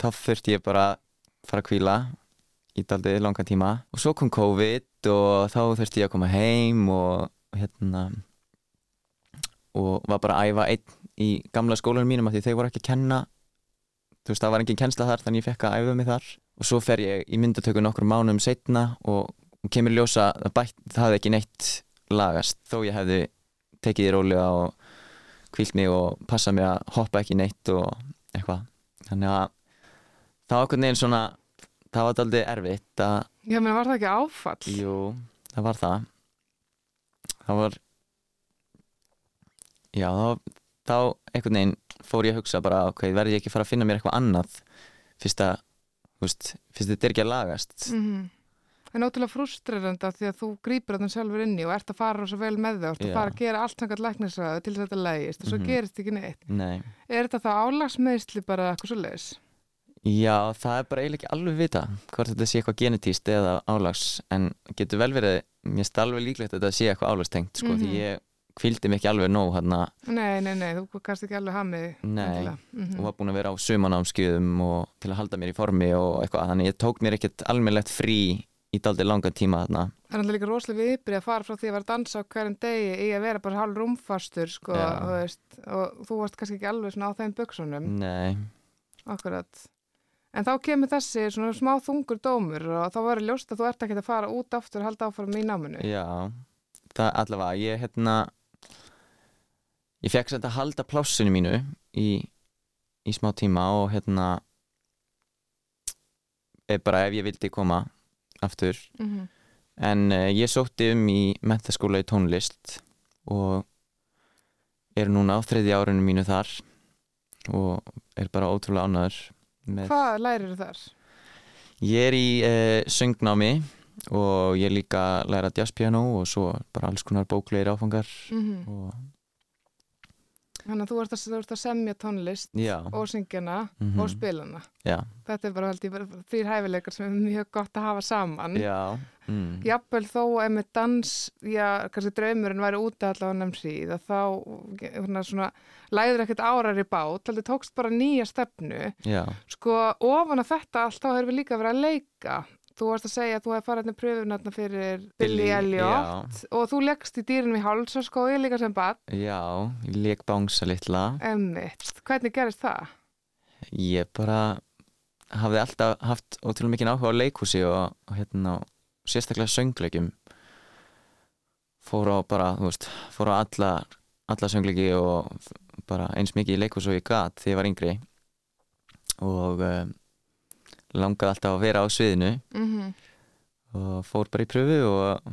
þá þurfti ég bara fara að kvíla í daldið langan tíma. Og svo kom COVID og þá þurfti ég að koma heim og hérna og var bara að æfa einn í gamla skólanum mínum af því þau voru ekki að kenna þú veist það var engin kennsla þar þannig ég fekk að æfa mig þar. Og svo fer ég í myndatöku nokkur mánum setna og kemur ljósa bætt, það hefði ekki neitt lagast. Þó ég hefði tekið í rólega og kvílt mig og passa mig að hoppa ekki neitt og eitthvað. Þannig að það var okkur neginn svona það var aldrei erfitt að Já, menn var það ekki áfall? jú, það var það. Það var já, þá, þá einhvern veginn fór ég að hugsa bara ok, verði ég ekki að fara að finna mér eitthvað annað fyrst að, þú veist, fyrst þetta er ekki að lagast Mm Það er náttúrulega frustrerandi af því að þú grýpur þannig sjálfur inni og ert að fara rosa vel með þau og ert að fara að gera allt samkvæmt læknisræðu til að þetta lægist og svo Mhm. gerist ekki neitt. nei, Er þetta þá álagsmeðsli bara eitthvað svo leiðis? já, það er bara eiginlega ekki alveg vita hvort þetta sé eitthvað genetíst eða álags en getur vel verið mér finnst alveg líklegt að þetta sé eitthvað álagstengt sko, því Mhm. ég kvildi ekki alveg nóg hérna Nei, nei, nei, þú kannst ekki alveg hamið. Nei, mm og var búin að vera á sumanámskeiðum og til að halda mér í formi og eitthvað, þannig ég tók mér ekkert almennlegt frí í daldi langan tíma þarna Það er náttúrulega líka rosalega viðbrið að fara frá því að vera að dansa á hverjum degi í að vera bara hálf rúmfastur sko, veist, og þú varst kannski ekki alveg svona á þeim buksunum, Nei, akkurat. En þá kemur þessi svona smá þungur dómur og þá verður ljóst að þú ert ekki að fara út aftur og halda áfram í náminu. já það allavega, ég hérna ég fekk sætt að halda plássinu mínu í, í smá tíma og hérna er bara ef ég vildi koma aftur. Mm en uh, ég sótti um í mentaskóla í tónlist og er núna á þriðja árinu mínu þar og er bara ótrúlega ánæður Hvað lærir þar? Ég er í uh, söngnámi og ég líka læra jazzpiano og svo bara alls konar bóklegir áfangar Mm og Þannig að þú ert að, þú ert að semja tónlist já, og syngjana Mhm. og spilana. já, Þetta er bara bara þrýr hæfileikar sem er mjög gott að hafa saman. já mm, Jafnvel þó ef með dans, já, kannski draumurinn væri úti allavega nefn síð, að þá svona, svona, læður ekkert árar í bát, heldur tókst bara nýja stefnu. já, Sko, ofan að þetta allt, þá hefur við líka verið að leika. Þú varst að segja að þú hefði farið hérna pröfunarna fyrir Billy Elliot og þú leggst í dýrinum í hálsaskói líka sem bad, Já, ég leik bánsa litla. Emmitt. Hvernig gerist það? Ég bara hafði alltaf haft ótrúlega mikið áhuga á leikhúsi og, og hérna sérstaklega söngleikjum. Fór á bara, þú veist, fór á alla, alla söngleiki og bara eins mikið í leikhús og ég gat þegar ég var yngri. Og um, langaði alltaf að vera á sviðinu Mm og fór bara í pröfu og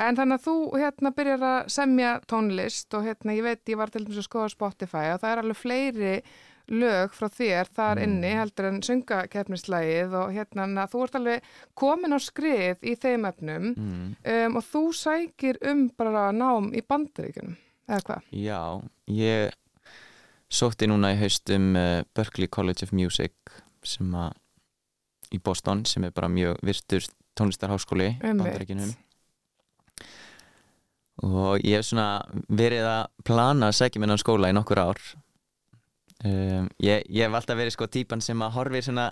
En þannig að þú hérna byrjar að semja tónlist og hérna ég veit ég var til dæmis að skoða Spotify og það er alveg fleiri lög frá þér þar Mm. inni heldur en sungakeppnislægið og hérna þú ert alveg komin á skrið í þeim efnum mm, um, og þú sækir um bara nám í bandaríkunum eða hvað? já, ég sótti núna í haust um uh, Berklee College of Music sem að í Boston sem er bara mjög virtur tónlistarháskóli bandaríkinum og ég hef svona verið að plana að segja minna á skóla í nokkur ár. Um, ég, ég hef alltaf verið sko típan sem að horfi svona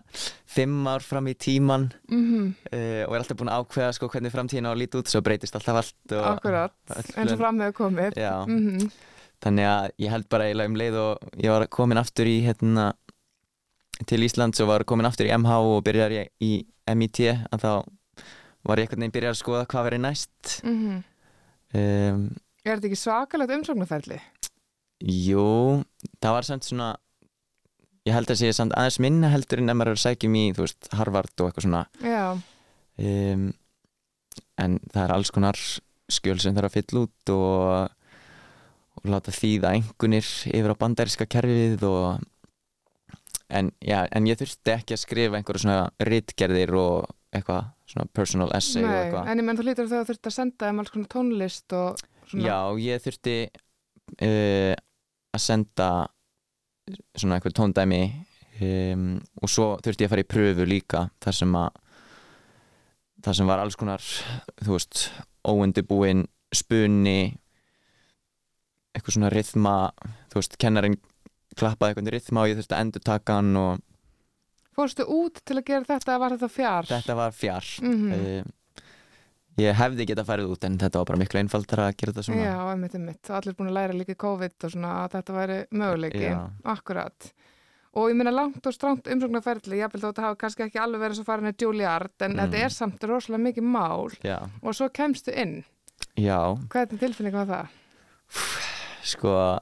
fimm ár fram í tíman Mm -hmm. uh, og er alltaf búin að ákveða sko hvernig framtíðin á að líti út svo breytist alltaf allt og Akkurat, eins og fram komið. Já. mm þannig að ég held bara eiginlega um leið og ég var komin aftur í hérna til Íslands og var komin aftur í MH og byrjar í, í MIT að þá var ég einhvern veginn byrjar að skoða hvað verið næst -hmm. um, Er þetta ekki svakalegt umsóknarferli? Jú, það var samt svona ég held að sé samt aðeins minna heldur en ef maður er að sækjum í, þú veist, Harvard og eitthvað svona Já, um, en það er alls konar skjöl sem þarf að fylla út og, og láta þýða engunir yfir á bandaríska kerfið og en, já, en ég þurfti ekki að skrifa einhverju svona ritgerðir og eitthvað svona personal essay og nei, eitthvað. en ég menn þú lítur þegar þú þurft að senda þeim alls konar tónlist og svona. Já, ég þurfti uh, að senda svona einhver tóndæmi um, og svo þurfti ég að fara í pröfu líka þar sem að þar sem var alls konar þú veist, óundibúin spunni eitthvað svona rithma þú veist, kennarinn klappaði eitthvað rithma og ég þurfti að endur taka hann og Fórstu út til að gera þetta eða var þetta fjár? þetta var fjár Mhm. uh, ég hefði getað farið út en þetta var bara miklu einfaldar að gera þetta svona Já, einmitt, einmitt. Allir búin að læra líka COVID og svona að þetta væri möguleiki. Já. Akkurat. Og ég meina langt og stránt umsóknarferðli, ég held að þetta hafa kannski ekki alveg verið svo farin að Juilliard, en Mm. þetta er samt rosalega mikið mál Já, og svo kemstu inn. já, Hvernig tilfinning var það? sko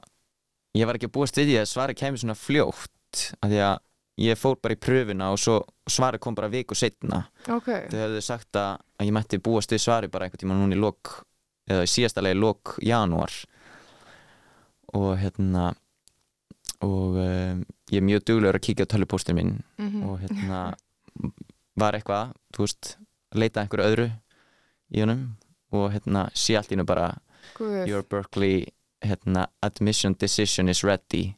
ég var ekki að búast við því að svari kemur svona fljótt af því að ég fór bara í pröfuna og svo svari kom bara viku setna Ok, þau hefðu sagt að, að ég mætti búast við svari bara einhvern tíma núna í lok eða í síðasta lagi lok janúar. Og hérna og um, ég er mjög duglegur að kíkja á tölvupóstin minn. Mm og hérna var eitthvað, þú veist leita einhverju öðru í honum. Og hérna sé allt í hennu bara guð. Your Berkeley hérna, admission decision is ready.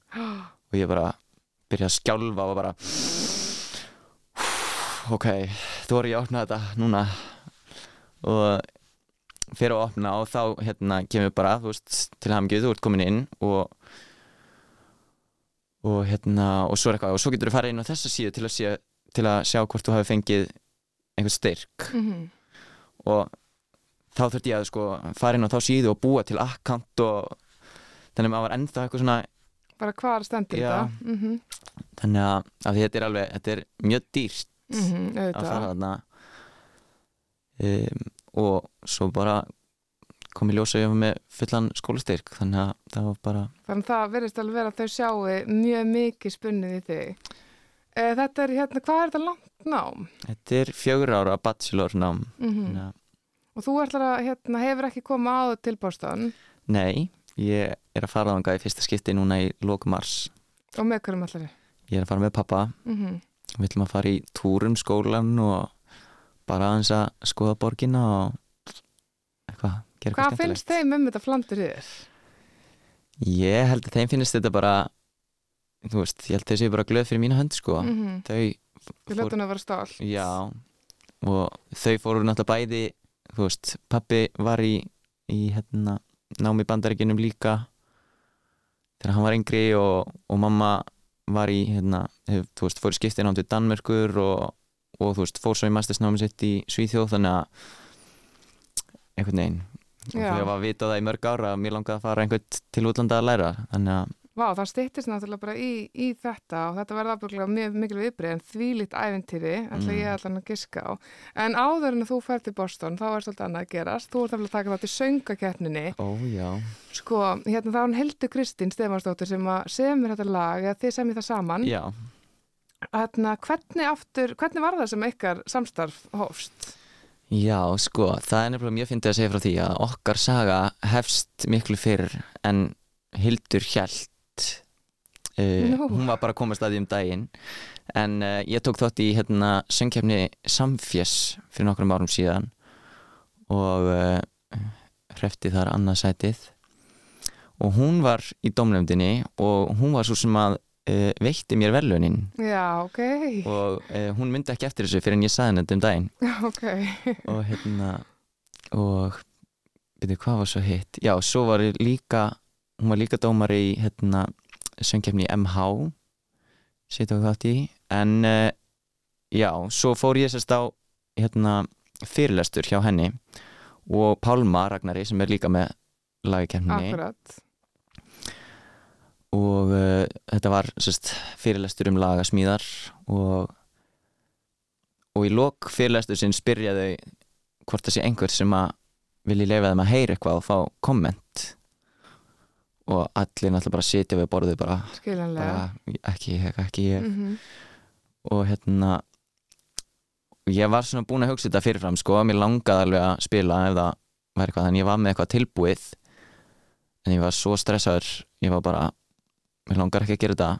Og ég bara byrja að skjálfa og bara ok, þú voru ég að opna þetta núna. Og fyrir að opna og þá hérna kemur bara, þú veist, til hamngjöð þú ert komin inn og og hérna, og svo er eitthvað og svo getur þú farið inn á þessa síðu til að, sé, til að sjá hvort þú hafi fengið einhvern styrk. Mhm. og þá þurfti ég að sko fara inn á þá síðu og búa til akkant og þannig að maður var ennþá eitthvað svona Bara hvar stendur Já. þetta? Mm -hmm. þannig að, að þetta er alveg, þetta er mjög dýrt Mm að fara þarna um, og svo bara kom í ljósa ég var með fullan skólastyrk þannig að það var bara Þannig að það verðist alveg að þau sjáu mjög mikið spunnið í þig. E, þetta er hérna, hvað er þetta langt nám? þetta er fjögur ára bachelor nám Mm þannig að Og þú ætlar að, hérna, hefur ekki komið áður til Boston nei, ég er að fara þangað í fyrsta skipti núna í lók mars og með hverjum ætlar þið? ég er að fara með pappa Mm við ætlum að fara í túrum skólan og bara aðeins að skoða borgina og eitthvað, Hvað eitthvað finnst þeim um þetta flandur þér? Ég held að þeim finnst þetta bara þú veist, ég held að þau séu bara glöð fyrir mína hönd sko, Mm -hmm. þau Við hljóttum að vera stál. já, og þau fóru náttúrulega bæði, þú veist pappi var í, í hérna, námi bandaríkinum líka þegar hann var yngri og, og mamma var í hérna, hef, þú veist, fór í skipti nátt við Danmörkur og, og þú veist, fór svo í mastersnámi sitt í Svíþjóð þannig að einhvern veginn og þau var að vita það í mörg ára að mér langaði að fara einhvern til útlanda að læra þannig að Vá, það styttist náttúrulega bara í, í þetta og þetta verða ábygglega mjög mikil viðbrið en þvílíkt ævintýri, ætla Mm. ég allan að giska á. En áður en þú fær til Boston, þá er svolítið annað að gerast. Þú ert að taka það til söngakeppninni. ó já, Sko, hérna þá er hann Hildur Kristín Stefansdóttir sem semur þetta lag, eða þið semir það saman. já Hérna, hvernig aftur, hvernig var það sem ykkar samstarf hófst? Já, sko, það er nefnilega mjög fyndið að segja frá því að okkar saga hefst miklu fyrr en Hildur Hjælt uh, Nú. hún var bara að koma staði um daginn. En uh, ég tók þátt í hérna söngkefni Samfjess fyrir nokkrum árum síðan og uh, hrefti þar annað sætið. Og hún var í domnefndinni og hún var svo sem að veitti mér velunin Já, ok, og hún myndi ekki eftir þessu fyrir en ég saði henni þetta um daginn. Ok. og hérna og byrju hvað var svo hitt? Já, svo var líka hún var líka dómari í hérna söngkefni MH sétt og þátt í. En uh, já, svo fór ég sérst á hérna fyrirlestur hjá henni og Pálma Ragnari sem er líka með Akkurat. og uh, þetta var sérst, fyrirlestur um lagasmíðar og og í lok fyrirlestur sinn spyrja þau hvort það sé einhver sem að vilji leifa þeim að heyra eitthvað og fá komment og allir náttúrulega bara sitja við borðið bara, bara ekki ég, ekki ég. Mm og hérna ég var svona búin að hugsa þetta fyrirfram sko, mér langaði alveg að spila ef það væri eitthvað, en ég var með eitthvað tilbúið. En ég var svo stressaður ég var bara, mér langar ekki að gera þetta.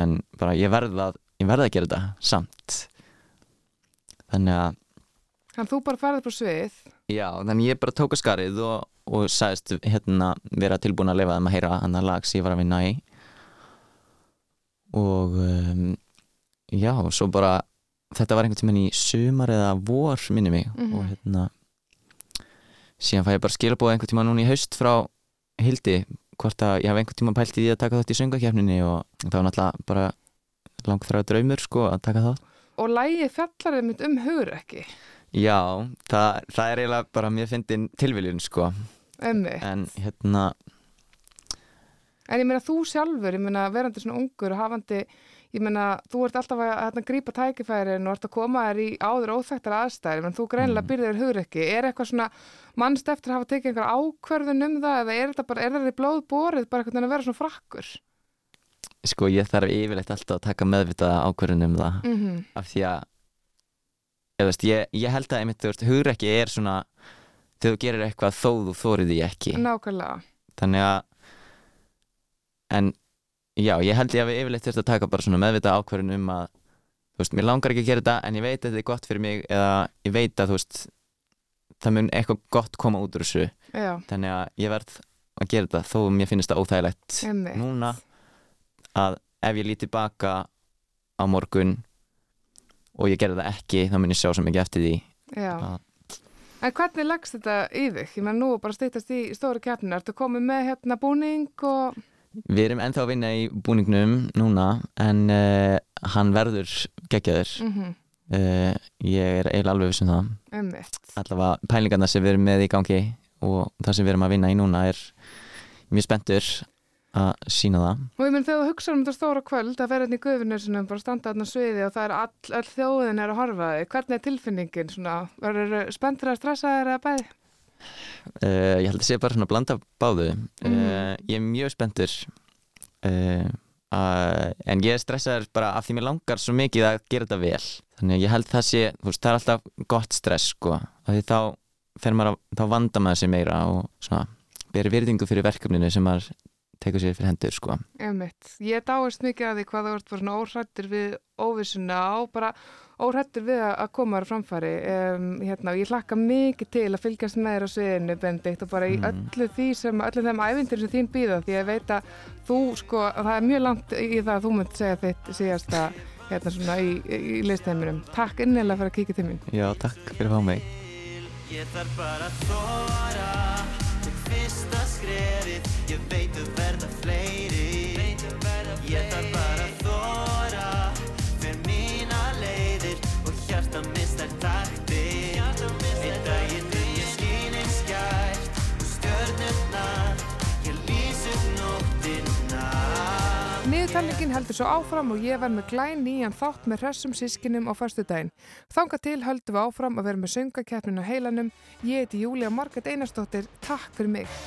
En bara ég verði að ég verði að gera þetta samt. Þannig að Þannig þú bara farið på svið. já, þannig ég bara tók að skarið og, og sagðist hérna vera tilbúin að lefa þeim að heyra hann að lag sem ég var að vinna í og um, já, svo bara þetta var einhvern tímann í sumar eða vor minni mig Mhm. og hérna síðan fæ ég bara skilabóð einhvern tímann núna í haust frá Hildi hvort að ég hef einhvern tíma pælt í því að taka þátt í söngakefninni og það var náttúrulega bara langt þrjá draumur sko að taka þátt Og lægi fjallar þeim um hugur ekki, Já, það, það er eiginlega bara mér fyndin tilviljun sko emmi. en hérna En ég meina þú sjálfur, ég meina verandi svona ungur og hafandi, ég meina þú ert alltaf að, að grípa tækifærin og ert að koma þér í áður óþægtar aðstæðir, menn þú greinilega Mm. byrðir hugur ekki. Er eitthvað svona mannst eftir að hafa tekið einhver ákvörðun um það eða er þetta bara, er það í blóð borið bara veginn að vera svona frakkur? sko ég þarf yfirleitt alltaf að taka meðvitaða ákvörðun um það Mm -hmm. af því að ég, veist, ég, ég held að einmitt, þú veist, hugrekki er svona þegar þú gerir eitthvað þó þú þórið því ekki Nákvæmlega. þannig að en já, ég held ég að við yfirleitt þurft að taka bara svona meðvitað ákvörðun um að þú veist, mér langar ekki að gera þetta en ég veit að þetta er gott fyrir mig eða ég veit að þú veist það mun eitthvað gott koma út úr þessu Já, þannig að ég verð að gera þetta þó mér finnst það óþægilegt emmi. núna að ef ég líti baka á morgun og ég gerði það ekki þá mun ég sjá svo mikið eftir því Já. En hvernig leggst þetta í þig? Ég meina nú bara stýttast í stóru keppninu. Ertu komið með hérna búning og... Við erum ennþá að vinna í búningnum núna en uh, hann verður geggjaður Mm uh, ég er eiginlega alveg viss um það allavega pælingarna sem við erum með í gangi og það sem við erum að vinna í núna er mjög spenntur að sína það Og ég menn þegar þú hugsa um þetta stóra kvöld að vera hérna í guðvinnursunum, bara standa þarna sviði og það er all, all þjóðin er að horfa þig. Hvernig er tilfinningin svona? Verður spenntur að stressa þér eða bæði? uh, ég held að sé bara svona blanda af báðu uh, Mhm. ég er mjög spenntur uh, uh, en ég er stressaður bara af því mér langar svo mikið að gera þetta vel þannig að ég held það sé, þú veist, það er alltaf gott stress sko, því þá að, þá vanda maður sér meira og svona, beri virðingu fyrir verkefninu sem maður tekur sér fyrir hendur sko Emmitt. Ég dáist mikið að því hvað þú ert bara svona óhrættur við óvissuna og bara óhrættur við að koma á framfæri. Um, hérna, og ég hlakka mikið til að fylgjast með þér á sviðinu, Benedikt, og bara í Mm. öllu því sem, öllu þeim ævindir sem þín býða, því ég veit að þú, sko, að það er mjög langt í það að þú munt segja þitt síðasta hérna svona í, í listheiminum. Takk innilega fyrir að kíkja til mín. Já, takk fyrir að fá mig skrefið Ég veit að verða fleiri Ég þarf bara að þóra Fyrir mína leiðir Og hjarta mistar taktir Einn daginn mun ég skýn eins skært Og stjörnurnar Ég lýs upp nóttina Niðurtalningin heldur svo áfram og ég verð með glæn nýjan þátt með hressum sískinum á förstu daginn. Þanga til höldum við áfram að vera með söngakeppnin á heilanum. Ég heiti Júlia Marget Einarsdóttir. Takk fyrir mig.